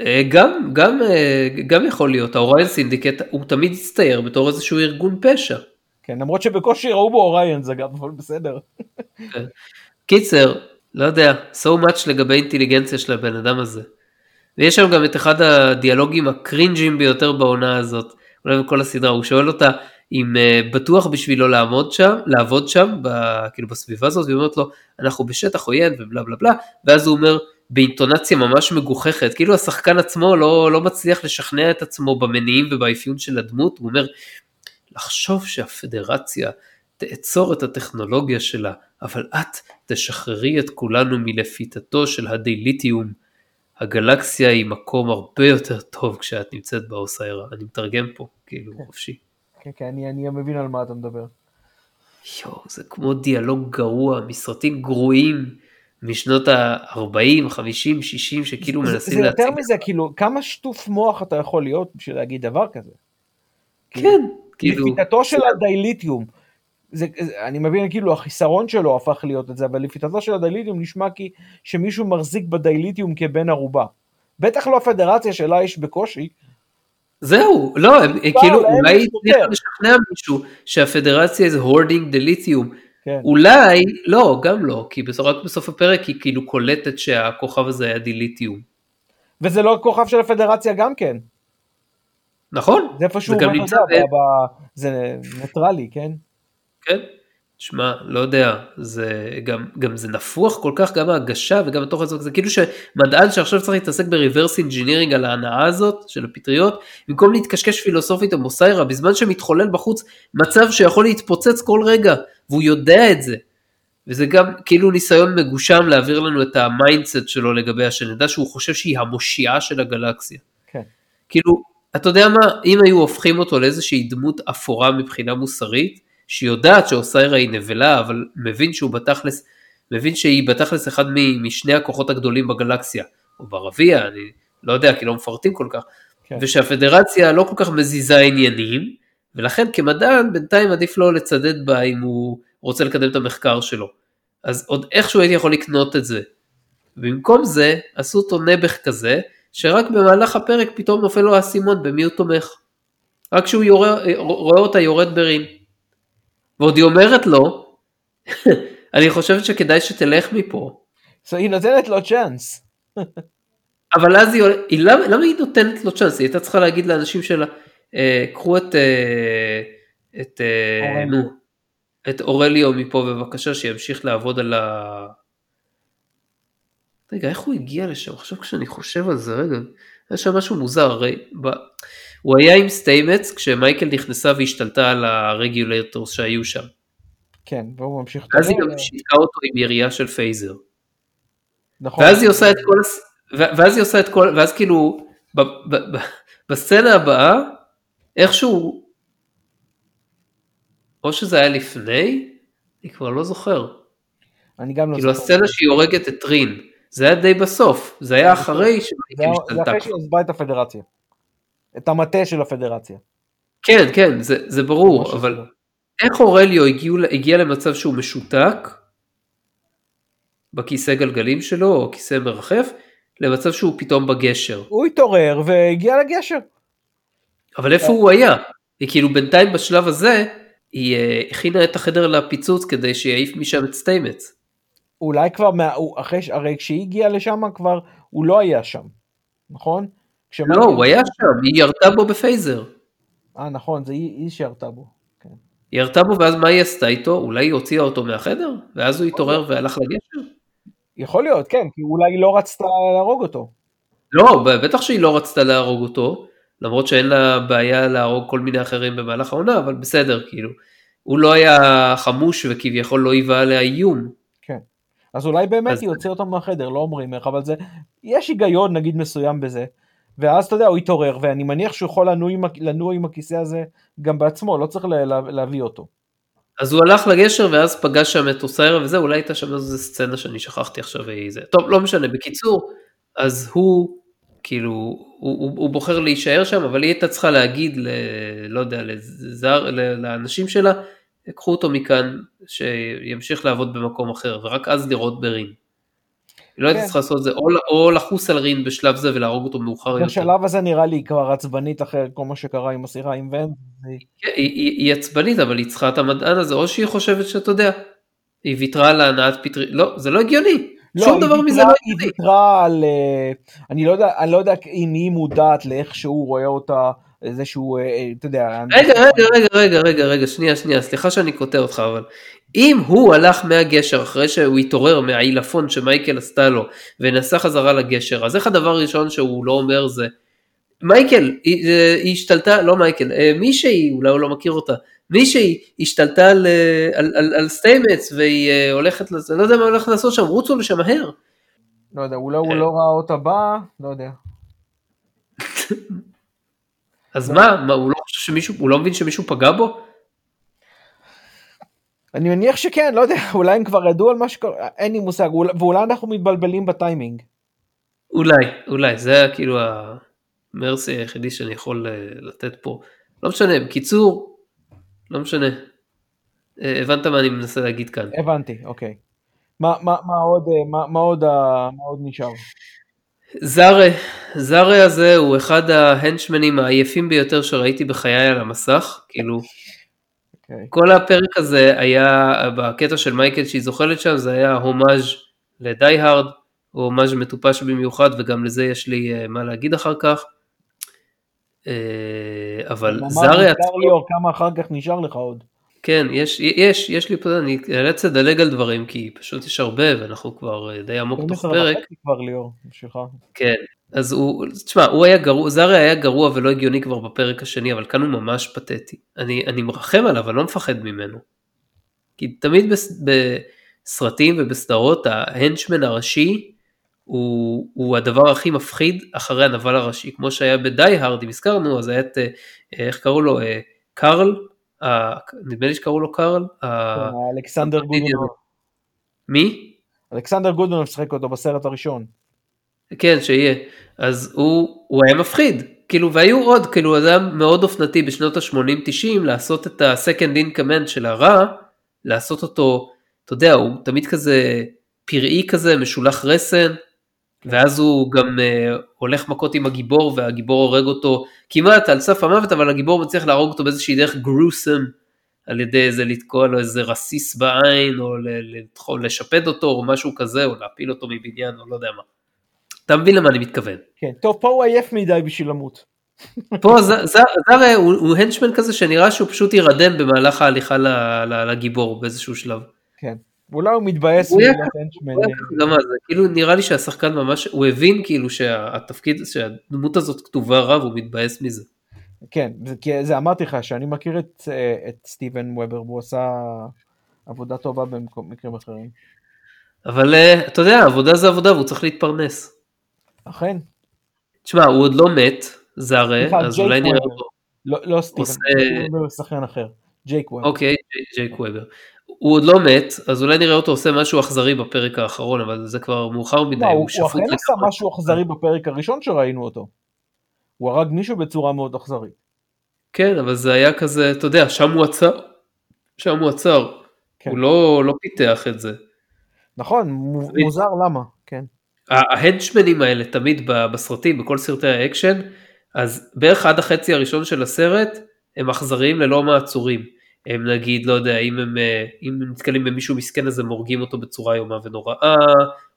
אה, גם, גם, אה, גם יכול להיות, ה Orion Syndicate הוא תמיד הצטייר בתור איזשהו ארגון פשע. כן, למרות שבקושי ראו בו Orions גם, אבל בסדר. כן. קיצר, לא יודע, so much לגבי אינטליגנציה של הבן אדם הזה. ויש שם גם את אחד הדיאלוגים הקרינג'ים ביותר בעונה הזאת, אולי בכל הסדרה, הוא שואל אותה אם אה, בטוח בשבילו לעמוד שם, לעבוד שם, ב, כאילו בסביבה הזאת, והיא אומרת לו, אנחנו בשטח עוין ובלה בלה בלה, ואז הוא אומר באינטונציה ממש מגוחכת, כאילו השחקן עצמו לא, לא מצליח לשכנע את עצמו במניעים ובאפיון של הדמות, הוא אומר, לחשוב שהפדרציה תאצור את הטכנולוגיה שלה, אבל את תשחררי את כולנו מלפיתתו של הדייליטיום. הגלקסיה היא מקום הרבה יותר טוב כשאת נמצאת באוסיירה, אני מתרגם פה, כאילו, כן. חופשי. כן, כן, אני, אני מבין על מה אתה מדבר. יואו, זה כמו דיאלוג גרוע, מסרטים גרועים משנות ה-40, 50, 60, שכאילו זה, מנסים להציג. זה יותר מזה, כאילו, כמה שטוף מוח אתה יכול להיות בשביל להגיד דבר כזה? כן, כאילו... לפיתתו של הדייליטיום. זה, אני מבין כאילו החיסרון שלו הפך להיות את זה, אבל לפיתתו של הדייליטיום נשמע כי שמישהו מחזיק בדייליטיום כבן ערובה. בטח לא הפדרציה שלה יש בקושי. זהו, לא, הם, כאילו אולי הצליח לשכנע מישהו שהפדרציה זה hoarding dilithium. כן. אולי, לא, גם לא, כי רק בסוף הפרק היא כאילו קולטת שהכוכב הזה היה dilithium. וזה לא כוכב של הפדרציה גם כן. נכון. זה איפשהו, זה, זה ניטרלי, כן? כן, שמע, לא יודע, זה גם, גם זה נפוח כל כך, גם ההגשה וגם התוכן הזה, זה כאילו שמדען שעכשיו צריך להתעסק ב reverse engineering על ההנעה הזאת של הפטריות, במקום להתקשקש פילוסופית עם אוסיירה, בזמן שמתחולל בחוץ מצב שיכול להתפוצץ כל רגע, והוא יודע את זה. וזה גם כאילו ניסיון מגושם להעביר לנו את ה mindset שלו לגביה, שנדע שהוא חושב שהיא המושיעה של הגלקסיה. כן. כאילו, אתה יודע מה, אם היו הופכים אותו לאיזושהי דמות אפורה מבחינה מוסרית, שיודעת שאוסיירה היא נבלה, אבל מבין שהוא בתכלס, מבין שהיא בתכלס אחד משני הכוחות הגדולים בגלקסיה, או ברביע, אני לא יודע, כי לא מפרטים כל כך, כן. ושהפדרציה לא כל כך מזיזה עניינים, ולכן כמדען בינתיים עדיף לו לצדד בה אם הוא רוצה לקדם את המחקר שלו. אז עוד איכשהו הייתי יכול לקנות את זה. במקום זה, עשו אותו נעבך כזה, שרק במהלך הפרק פתאום נופל לו האסימון במי הוא תומך. רק כשהוא יורה, רואה אותה יורד ברין. ועוד היא אומרת לו, אני חושבת שכדאי שתלך מפה. So היא נותנת לו צ'אנס. אבל אז היא, היא למה, למה היא נותנת לו צ'אנס? היא הייתה צריכה להגיד לאנשים שלה, אה, קחו את, אה, את, אה. נו, את אורליו מפה בבקשה, שימשיך לעבוד על ה... רגע, איך הוא הגיע לשם? עכשיו כשאני חושב על זה, רגע, היה שם משהו מוזר, הרי ב... הוא היה עם סטיימץ כשמייקל נכנסה והשתלטה על הרגולטורס שהיו שם. כן, והוא ממשיך... ואז היא גם שיתקה אותו עם ירייה של פייזר. נכון. ואז היא עושה את כל, ואז היא עושה את כל, ואז כאילו, ב- ב- ב- בסצנה הבאה, איכשהו, או שזה היה לפני, אני כבר לא זוכר. אני גם לא כאילו זוכר. הסצנה שהיא הורגת את רין, זה היה די בסוף, זה היה אחרי שמייקל היה- זה השתלטה. אחרי שהיא עזבה את הפדרציה. את המטה של הפדרציה. כן, כן, זה, זה ברור, אבל כזה. איך אורליו הגיעו, הגיע למצב שהוא משותק בכיסא גלגלים שלו, או כיסא מרחף, למצב שהוא פתאום בגשר. הוא התעורר והגיע לגשר. אבל איפה הוא היה? היא כאילו בינתיים בשלב הזה, היא אה, הכינה את החדר לפיצוץ כדי שיעיף משם את סטיימץ. אולי כבר, מה, הוא, אחרי, הרי כשהיא הגיעה לשם כבר, הוא לא היה שם, נכון? לא, הוא היה שם, היא ירתה בו בפייזר. אה, נכון, זה היא, שירתה בו. כן. היא ירתה בו ואז מה היא עשתה איתו? אולי היא הוציאה אותו מהחדר? ואז הוא התעורר והלך לגשר? יכול להיות, כן, כי אולי היא לא רצתה להרוג אותו. לא, בטח שהיא לא רצתה להרוג אותו, למרות שאין לה בעיה להרוג כל מיני אחרים במהלך העונה, אבל בסדר, כאילו. הוא לא היה חמוש וכביכול לא היווה עליה איום. אז אולי באמת אז- היא הוציאה אותו מהחדר, לא אומרים איך, אבל זה, יש היגיון נגיד מסוים בזה. ואז אתה יודע, הוא התעורר, ואני מניח שהוא יכול לנוע עם, לנוע עם הכיסא הזה גם בעצמו, לא צריך לה, לה, להביא אותו. אז הוא הלך לגשר ואז פגש שם את אוסיירה וזה, אולי הייתה שם איזו סצנה שאני שכחתי עכשיו זה. טוב, לא משנה, בקיצור, אז הוא, כאילו, הוא, הוא, הוא בוחר להישאר שם, אבל היא הייתה צריכה להגיד, ל, לא יודע, לזר, ל, לאנשים שלה, קחו אותו מכאן, שימשיך לעבוד במקום אחר, ורק אז לראות ברין. היא לא הייתה כן. צריכה לעשות את זה, או, לחוס על רין בשלב זה ולהרוג אותו מאוחר יותר. בשלב הזה נראה לי היא כבר עצבנית אחרי כל מה שקרה עם הסירה עם ון. כן, היא, היא, היא עצבנית, אבל היא צריכה את המדען הזה, או שהיא חושבת שאתה יודע, היא ויתרה על הנעת פטרי, לא, זה לא הגיוני, לא, שום היא דבר מזה לא היא הגיוני. ויתרה על, אה, אני לא יודע, אני לא יודע אם היא מודעת לאיך שהוא רואה אותה, זה שהוא, אה, אה, אתה יודע, רגע, רגע, רגע, רגע, רגע, רגע, שנייה, שנייה, סליחה שאני קוטע אותך, אבל אם הוא הלך מהגשר אחרי שהוא התעורר מהעילפון שמייקל עשתה לו, ונסע חזרה לגשר, אז איך הדבר הראשון שהוא לא אומר זה, מייקל, היא, אה, היא השתלטה, לא מייקל, אה, מישהי, אולי הוא לא מכיר אותה, מישהי השתלטה על, אה, על, על, על סטיימץ והיא הולכת, לא יודע מה הולכת לעשות שם, רוצו לשם מהר. לא יודע, אולי הוא. לא ראה אותה באה, לא יודע. אז מה, מה, הוא לא חושב שמישהו, הוא לא מבין שמישהו פגע בו? אני מניח שכן, לא יודע, אולי הם כבר ידעו על מה שקורה, אין לי מושג, ואולי- אנחנו מתבלבלים בטיימינג. אולי, אולי, זה היה כאילו המרסי היחידי שאני יכול אה, לתת פה. לא משנה, בקיצור, לא משנה. אה, הבנת מה אני מנסה להגיד כאן. הבנתי, אוקיי. מה, מה, מה עוד, אה, מה, מה עוד, מה עוד נשאר? זארה, זארה הזה הוא אחד ההנצ'מנים העייפים ביותר שראיתי בחיי על המסך, כאילו, אוקיי. כל הפרק הזה היה, בקטע של מייקל שהיא זוחלת שם, זה היה הומאז' לדי הארד, הוא הומאז' מטופש במיוחד, וגם לזה יש לי אה, מה להגיד אחר כך. אה, אבל זארה נזכר עצמו, לי אור כמה אחר כך נשאר לך עוד. כן, יש, יש, יש לי פה, אני אאלץ לדלג על דברים, כי פשוט יש הרבה, ואנחנו כבר אה, די עמוק תוך 12 פרק. כבר ליאור, בשבילך. כן, אז הוא, תשמע, הוא היה גרוע, זארה היה גרוע ולא הגיוני כבר בפרק השני, אבל כאן הוא ממש פתטי. אני, אני מרחם עליו, אני לא מפחד ממנו. כי תמיד בס, בסרטים ובסדרות, ההנצ'מן הראשי הוא, הוא הדבר הכי מפחיד אחרי הנבל הראשי, כמו שהיה בדי הארד, אם הזכרנו, אז היה את, אה, איך קראו לו, אה, קארל, נדמה לי שקראו לו קארל, אלכסנדר גודונוב. מי? אלכסנדר גודונוב שיחק אותו בסרט הראשון. כן, שיהיה. אז הוא, הוא היה מפחיד. כאילו, והיו עוד, כאילו, היה מאוד אופנתי בשנות ה-80-90 לעשות את ה-second in command של הרע, לעשות אותו, אתה יודע, הוא תמיד כזה פראי כזה, משולח רסן, ואז הוא גם uh, הולך מכות עם הגיבור, והגיבור הורג אותו כמעט על סף המוות, אבל הגיבור מצליח להרוג אותו באיזושהי דרך גרוסם, על ידי איזה לתקוע לו איזה רסיס בעין, או לשפד אותו, או משהו כזה, או להפיל אותו מבניין, או לא יודע מה. אתה מבין למה אני מתכוון. כן, טוב, פה הוא עייף מדי בשביל למות. פה זר הוא, הוא הנצ'מן כזה שנראה שהוא פשוט יירדם במהלך ההליכה לגיבור באיזשהו שלב. כן, אולי הוא מתבאס. הוא יהיה ככה, כאילו נראה לי שהשחקן ממש, הוא הבין כאילו שהתפקיד, שהדמות הזאת כתובה רע והוא מתבאס מזה. כן, כי זה אמרתי לך שאני מכיר את, אה, את סטיבן וובר והוא עשה עבודה טובה במקרים אחרים. אבל אה, אתה יודע, עבודה זה עבודה והוא צריך להתפרנס. אכן. תשמע, הוא עוד לא מת, זרה, אז אולי נראה אותו. לא, לא סטיבן, הוא שחקן אחר, ג'ייק וובר. אוקיי, ג'ייק וובר. הוא עוד לא מת, אז אולי נראה אותו עושה משהו אכזרי בפרק האחרון, אבל זה כבר מאוחר מדי, לא, הוא, הוא אכן עשה משהו אכזרי בפרק הראשון שראינו אותו. הוא הרג מישהו בצורה מאוד אכזרית. כן, אבל זה היה כזה, אתה יודע, שם הוא עצר. שם הוא עצר. כן. הוא לא, לא פיתח את זה. נכון, מוזר למה, ההנצ'מנים האלה תמיד בסרטים, בכל סרטי האקשן, אז בערך עד החצי הראשון של הסרט, הם אכזריים ללא מעצורים. הם נגיד, לא יודע, אם הם, אה, אם הם נתקלים במישהו מסכן אז הם הורגים אותו בצורה איומה ונוראה,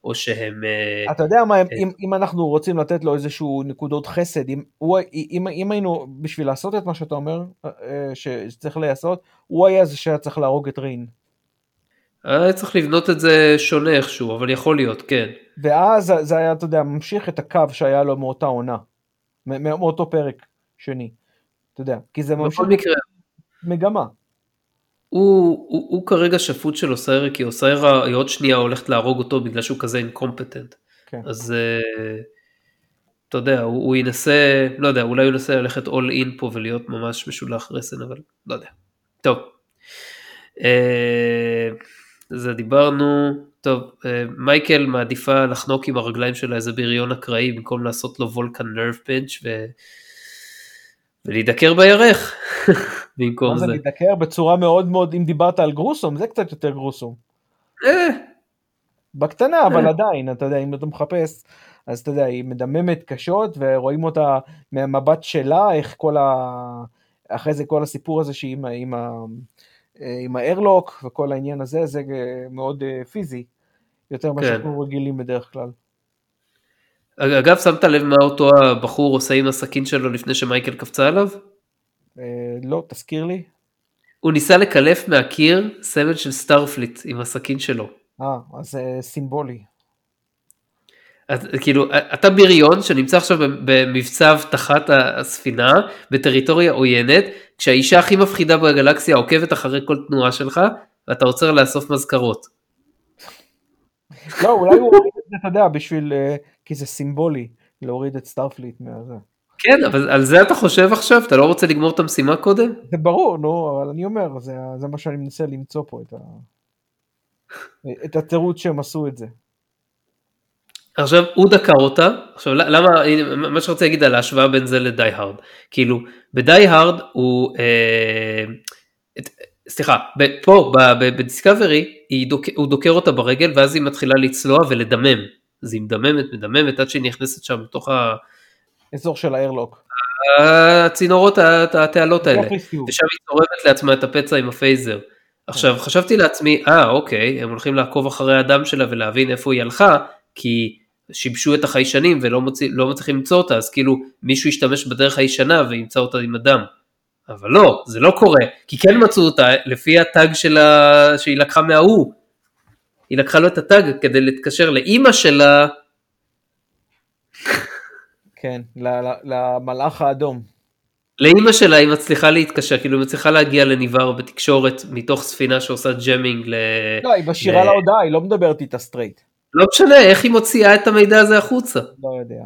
או שהם... אה, אתה יודע מה, אם, אם אנחנו רוצים לתת לו איזשהו נקודות חסד, אם, הוא, אם, אם היינו, בשביל לעשות את מה שאתה אומר, אה, שצריך לעשות, הוא היה זה שהיה צריך להרוג את רין. היה צריך לבנות את זה שונה איכשהו, אבל יכול להיות, כן. ואז זה היה, אתה יודע, ממשיך את הקו שהיה לו מאותה עונה, מאותו פרק שני. אתה יודע, כי זה ממשיך... מקרה. מגמה. הוא, הוא, הוא כרגע שפוט של אוסיירה, כי אוסיירה היא עוד שנייה הולכת להרוג אותו בגלל שהוא כזה אינקומפטנט. כן. אז uh, אתה יודע, הוא, הוא ינסה, לא יודע, אולי הוא ינסה ללכת אול אין פה ולהיות ממש משולח רסן, אבל לא יודע. טוב. Uh, זה דיברנו, טוב, uh, מייקל מעדיפה לחנוק עם הרגליים שלה איזה בריון אקראי במקום לעשות לו וולקן נרף פנץ' ו... ולהידקר בירך. במקום זה. מה זה להידקר בצורה מאוד מאוד, אם דיברת על גרוסום, זה קצת יותר גרוסום. אה. בקטנה, אבל אה. עדיין, אתה יודע, אם אתה מחפש, אז אתה יודע, היא מדממת קשות, ורואים אותה מהמבט שלה, איך כל ה... אחרי זה כל הסיפור הזה שהיא עם, עם, עם האיירלוק וכל העניין הזה, זה מאוד פיזי, יותר ממה כן. שאנחנו רגילים בדרך כלל. אגב, שמת לב מה אותו הבחור עושה עם הסכין שלו לפני שמייקל קפצה עליו? אה, לא, תזכיר לי. הוא ניסה לקלף מהקיר סמל של Starfleet עם הסכין שלו. אה, אז זה סימבולי. את, כאילו, אתה בריון שנמצא עכשיו במבצע אבטחת הספינה בטריטוריה עוינת, כשהאישה הכי מפחידה בגלקסיה עוקבת אחרי כל תנועה שלך, ואתה עוצר לאסוף מזכרות. לא, אולי הוא הוריד את זה, אתה יודע, בשביל, אה, כי זה סימבולי, להוריד את Starfleet מהזה. כן, אבל על זה אתה חושב עכשיו? אתה לא רוצה לגמור את המשימה קודם? זה ברור, נו, אבל אני אומר, זה, זה מה שאני מנסה למצוא פה, את, ה... את התירוץ שהם עשו את זה. עכשיו, הוא דקר אותה, עכשיו למה, מה שרציתי להגיד על ההשוואה בין זה ל Die Hard, כאילו, ב Die Hard הוא, אה, סליחה, פה בדיסקאברי הוא דוקר אותה ברגל ואז היא מתחילה לצלוע ולדמם, אז היא מדממת, מדממת עד שהיא נכנסת שם לתוך ה... אזור של האיירלוק. הצינורות, התעלות האלה, ושם היא צורבת לעצמה את הפצע עם הפייזר. עכשיו חשבתי לעצמי, אה אוקיי, הם הולכים לעקוב אחרי הדם שלה ולהבין איפה היא הלכה, כי שיבשו את החיישנים ולא לא מצליחים למצוא אותה, אז כאילו מישהו ישתמש בדרך הישנה וימצא אותה עם הדם. אבל לא, זה לא קורה, כי כן מצאו אותה לפי ה tag שלה שהיא לקחה מההוא. היא לקחה לו את ה tag כדי להתקשר לאימא שלה. כן, למלאך האדום. לאימא שלה היא מצליחה להתקשר, כאילו היא מצליחה להגיע לניבר בתקשורת מתוך ספינה שעושה jamming ל... לא, היא משאירה ל... להודעה, היא לא מדברת איתה straight. לא משנה, איך היא מוציאה את המידע הזה החוצה? לא יודע.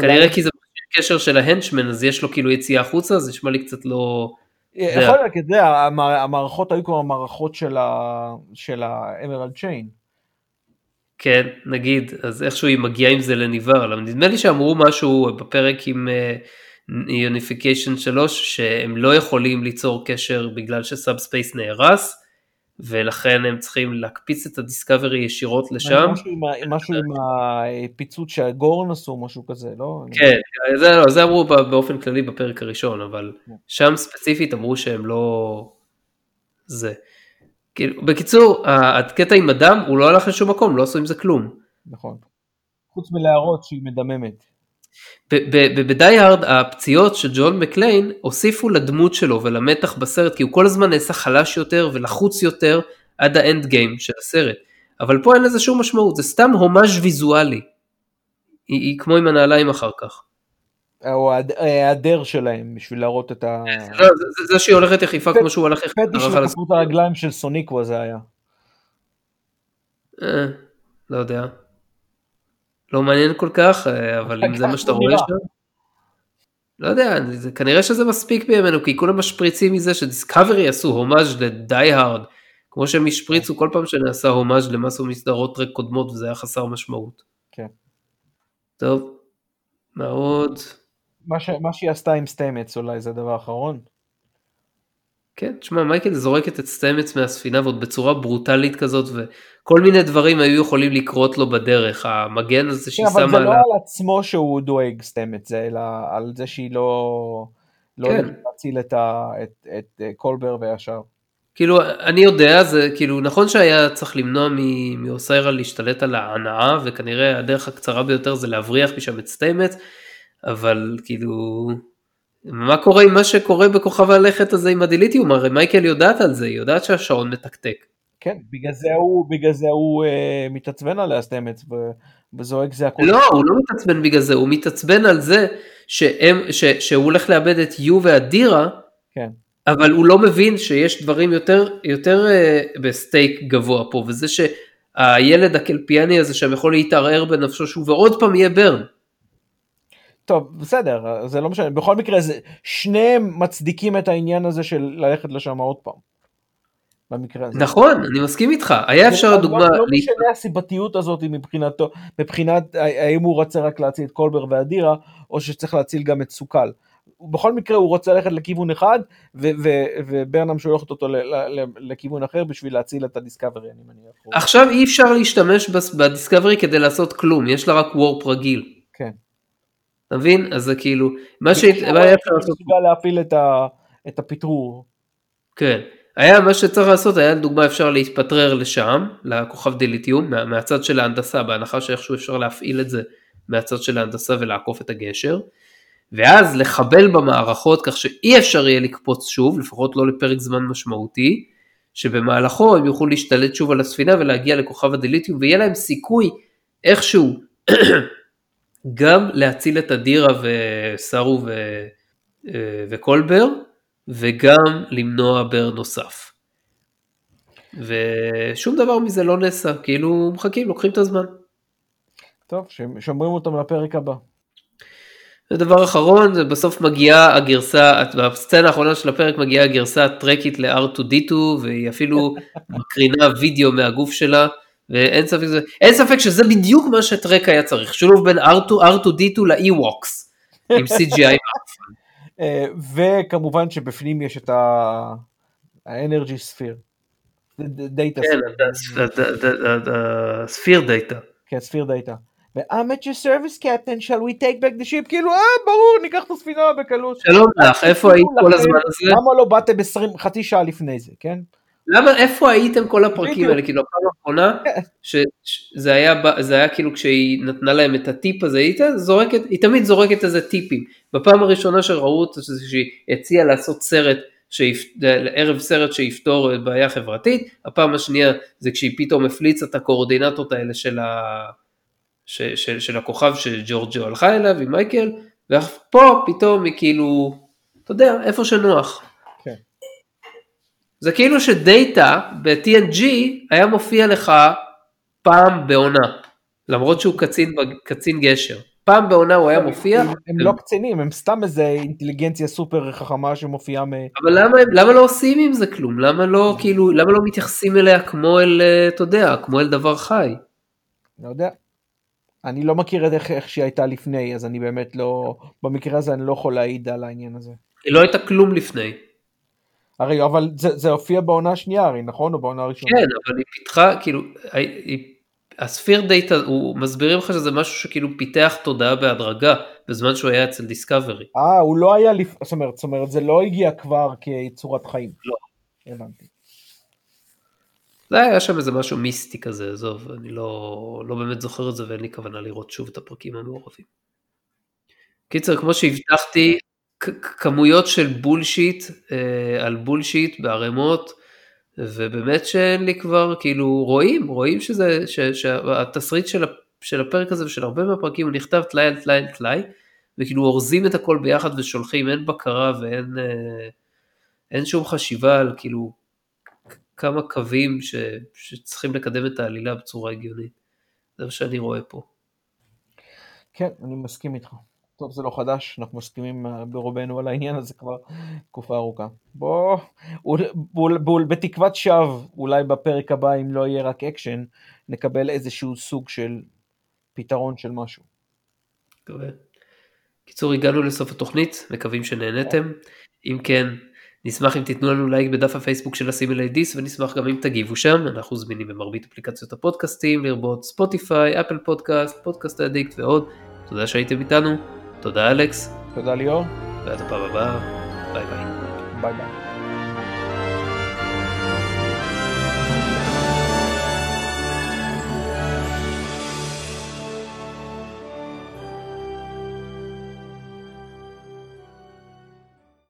כנראה אולי... כי זה קשר של ה henchman, אז יש לו כאילו יציאה החוצה, זה נשמע לי קצת לא... יכול להיות, אתה יודע, המערכות היו כמו המערכות של ה Emerald Chain. כן, נגיד, אז איכשהו היא מגיעה עם זה לניבר, נדמה לי שאמרו משהו בפרק עם Unification אה, 3, שהם לא יכולים ליצור קשר בגלל ש subspace נהרס, ולכן הם צריכים להקפיץ את הדיסקאברי ישירות לשם. משהו עם, משהו עם הפיצוץ שהגורן עשו, משהו כזה, לא? כן, זה, לא, זה אמרו באופן כללי בפרק הראשון, אבל כן. שם ספציפית אמרו שהם לא, זה. כאילו, בקיצור, הקטע עם הדם הוא לא הלך לשום מקום, לא עשו עם זה כלום. נכון. חוץ מלהראות שהיא מדממת. בדי הארד הפציעות של ג'ון מקליין הוסיפו לדמות שלו ולמתח בסרט כי הוא כל הזמן נעשה חלש יותר ולחוץ יותר עד האנד גיים של הסרט. אבל פה אין לזה שום משמעות, זה סתם הומאז' ויזואלי. היא, היא כמו עם הנעליים אחר כך. או ההיעדר שלהם בשביל להראות את ה... לא, זה, זה, זה שהיא הולכת יחיפה כמו שהוא הולך יחיפה. פטיש לכפות הרגליים של סוניקווה זה היה. אה, לא יודע. לא מעניין כל כך, אה, אבל אם זה מה שאתה רואה שם... לא יודע, זה, כנראה שזה מספיק בימינו, כי כולם משפריצים מזה שדיסקאברי עשו הומאז' לדי הארד, כמו שהם השפריצו כל פעם שנעשה הומאז' למשהו מסדרות טרק קודמות וזה היה חסר משמעות. כן. טוב, מה עוד? מה, ש, מה שהיא עשתה עם סטיימץ אולי זה הדבר האחרון. כן, תשמע, מייקל זורקת את סטיימץ מהספינה ועוד בצורה ברוטלית כזאת, וכל מיני דברים היו יכולים לקרות לו בדרך, המגן הזה שהיא כן, שמה... אבל זה לא על עצמו שהוא דואג סטיימץ, זה אלא על זה שהיא לא... לא כן. להציל את, ה, את, את, את קולבר והשאר. כאילו, אני יודע, זה כאילו, נכון שהיה צריך למנוע מאוסיירה להשתלט על ההנאה, וכנראה הדרך הקצרה ביותר זה להבריח משם את סטיימץ, אבל כאילו, מה קורה עם מה שקורה בכוכב הלכת הזה עם הדיליטיום? הרי מייקל יודעת על זה, היא יודעת שהשעון מתקתק. כן, בגלל זה הוא, בגלל זה הוא אה, מתעצבן עליה ו- וזועק זה הכל. לא, הוא לא מתעצבן בגלל זה, הוא מתעצבן על זה שהם, ש, שהוא הולך לאבד את יו ואדירה, כן. אבל הוא לא מבין שיש דברים יותר, יותר uh, בסטייק גבוה פה, וזה שהילד הקלפיאני הזה שם יכול להתערער בנפשו שוב, ועוד פעם יהיה ברן. טוב, בסדר, זה לא משנה. בכל מקרה, זה, שניהם מצדיקים את העניין הזה של ללכת לשם עוד פעם. במקרה הזה. נכון, אני מסכים איתך, היה אפשר לדוגמה, לא, משנה הסיבתיות הזאת מבחינתו, מבחינת האם הוא רוצה רק להציל את קולבר ואדירה, או שצריך להציל גם את סוקל. בכל מקרה הוא רוצה ללכת לכיוון אחד, ו- ו- וברנם שולחת אותו לכיוון אחר בשביל להציל את הדיסקאברי, אני מניח. עכשיו אי אפשר להשתמש בדיסקאברי כדי לעשות כלום, יש לה רק וורפ רגיל. כן. אתה מבין? אז זה כאילו, מה שהיה אפשר לעשות, מסוגל להפעיל את ה- את הפטרור. כן, היה מה שצריך לעשות, היה לדוגמה אפשר להתפטרר לשם, לכוכב דיליטיום, מה, מהצד של ההנדסה, בהנחה שאיכשהו אפשר להפעיל את זה מהצד של ההנדסה ולעקוף את הגשר, ואז לחבל במערכות כך שאי אפשר יהיה לקפוץ שוב, לפחות לא לפרק זמן משמעותי, שבמהלכו הם יוכלו להשתלט שוב על הספינה ולהגיע לכוכב הדיליטיום, ויהיה להם סיכוי איכשהו גם להציל את אדירה וסארו ו... אה, וקולבר, וגם למנוע בר נוסף. ושום דבר מזה לא נעשה, כאילו מחכים, לוקחים את הזמן. טוב, שומרים אותם לפרק הבא. ודבר אחרון, זה בסוף מגיעה הגרסה, בסצנה האחרונה של הפרק מגיעה הגרסה הטרקית ל-R2D2, והיא אפילו מקרינה וידאו מהגוף שלה, ואין ספק, שזה, אין ספק שזה בדיוק מה שטרק היה צריך, שילוב בין R2, R2D2 ל-Ewoks, עם CGI. אה, וכמובן שבפנים יש את האנרגי ספיר. data כן, sphere data. כן, sphere data. ו-I'm at your service captain, shall we take back the ship? כאילו, אה, ברור, ניקח את הספינה בקלות. שלום לך, איפה היית כל הזמן הזה? למה לא באתם 20, חצי שעה לפני זה, כן? למה, איפה הייתם כל הפרקים. האלה? כאילו, הפעם האחרונה, שזה היה, זה היה כאילו כשהיא נתנה להם את הטיפ הזה, היא זורקת, היא תמיד זורקת איזה טיפים. בפעם הראשונה שראו אותה, שהיא הציעה לעשות סרט, שיפ... ערב סרט שיפתור בעיה חברתית, הפעם השנייה זה כשהיא פתאום הפליצה את הקואורדינטות האלה של, ה... ש... של, של הכוכב שג'ורג'ו הלכה אליו עם מייקל, ופה פתאום היא כאילו, אתה יודע, איפה שנוח. זה כאילו שדאטה ב-TNG היה מופיע לך פעם בעונה, למרות שהוא קצין, קצין גשר. פעם בעונה הוא היה מופיע, הם, הם לא קצינים, הם סתם איזה אינטליגנציה סופר חכמה שמופיעה מ... אבל למה, למה לא עושים עם זה כלום? למה לא, כאילו, למה לא מתייחסים אליה כמו אל, אה, אתה יודע, כמו אל דבר חי? לא יודע. אני לא מכיר את איך, איך שהיא הייתה לפני, אז אני באמת לא... במקרה הזה אני לא יכול להעיד על העניין הזה. היא לא הייתה כלום לפני. הרי, אבל זה, זה הופיע בעונה השנייה, הרי, נכון? או בעונה הראשונה? כן, אבל היא פיתחה, כאילו, היא- הספיר דאטה, הוא מסבירים לך שזה משהו שכאילו פיתח תודעה בהדרגה, בזמן שהוא היה אצל דיסקאברי. אה, הוא לא היה, לפ... זאת אומרת, זאת אומרת, זה לא הגיע כבר כצורת חיים. לא. הבנתי. זה היה שם איזה משהו מיסטי כזה, עזוב, אני לא, לא באמת זוכר את זה ואין לי כוונה לראות שוב את הפרקים המעורבים. קיצר, כמו שהבטחתי, כמויות של בולשיט אה, על בולשיט בערימות, ובאמת שאין לי כבר, כאילו, רואים, רואים שזה, ש, שהתסריט של, של הפרק הזה ושל הרבה מהפרקים הוא נכתב טלאי על טלאי על טלאי, וכאילו אורזים את הכל ביחד ושולחים, אין בקרה ואין אה, אין שום חשיבה על כאילו כמה קווים ש, שצריכים לקדם את העלילה בצורה הגיונית. זה מה שאני רואה פה. כן, אני מסכים איתך. טוב, זה לא חדש, אנחנו מסכימים אה, ברובנו על העניין הזה כבר תקופה ארוכה. בוא, בוא, בוא, בתקוות שווא, אולי בפרק הבא, אם לא יהיה רק אקשן, נקבל איזשהו סוג של פתרון של משהו. מקווה. קיצור, הגענו לסוף התוכנית, מקווים שנהנתם. אם כן, נשמח אם תיתנו לנו לייק בדף הפייסבוק של הסימלי דיס ונשמח גם אם תגיבו שם, אנחנו זמינים במרבית אפליקציות הפודקאסטים, לרבות Spotify, Apple Podcast, Podcast Addict ועוד. תודה שהייתם איתנו, תודה אלכס. תודה ליאור. ועד הפעם הבאה, ביי ביי. ביי ביי.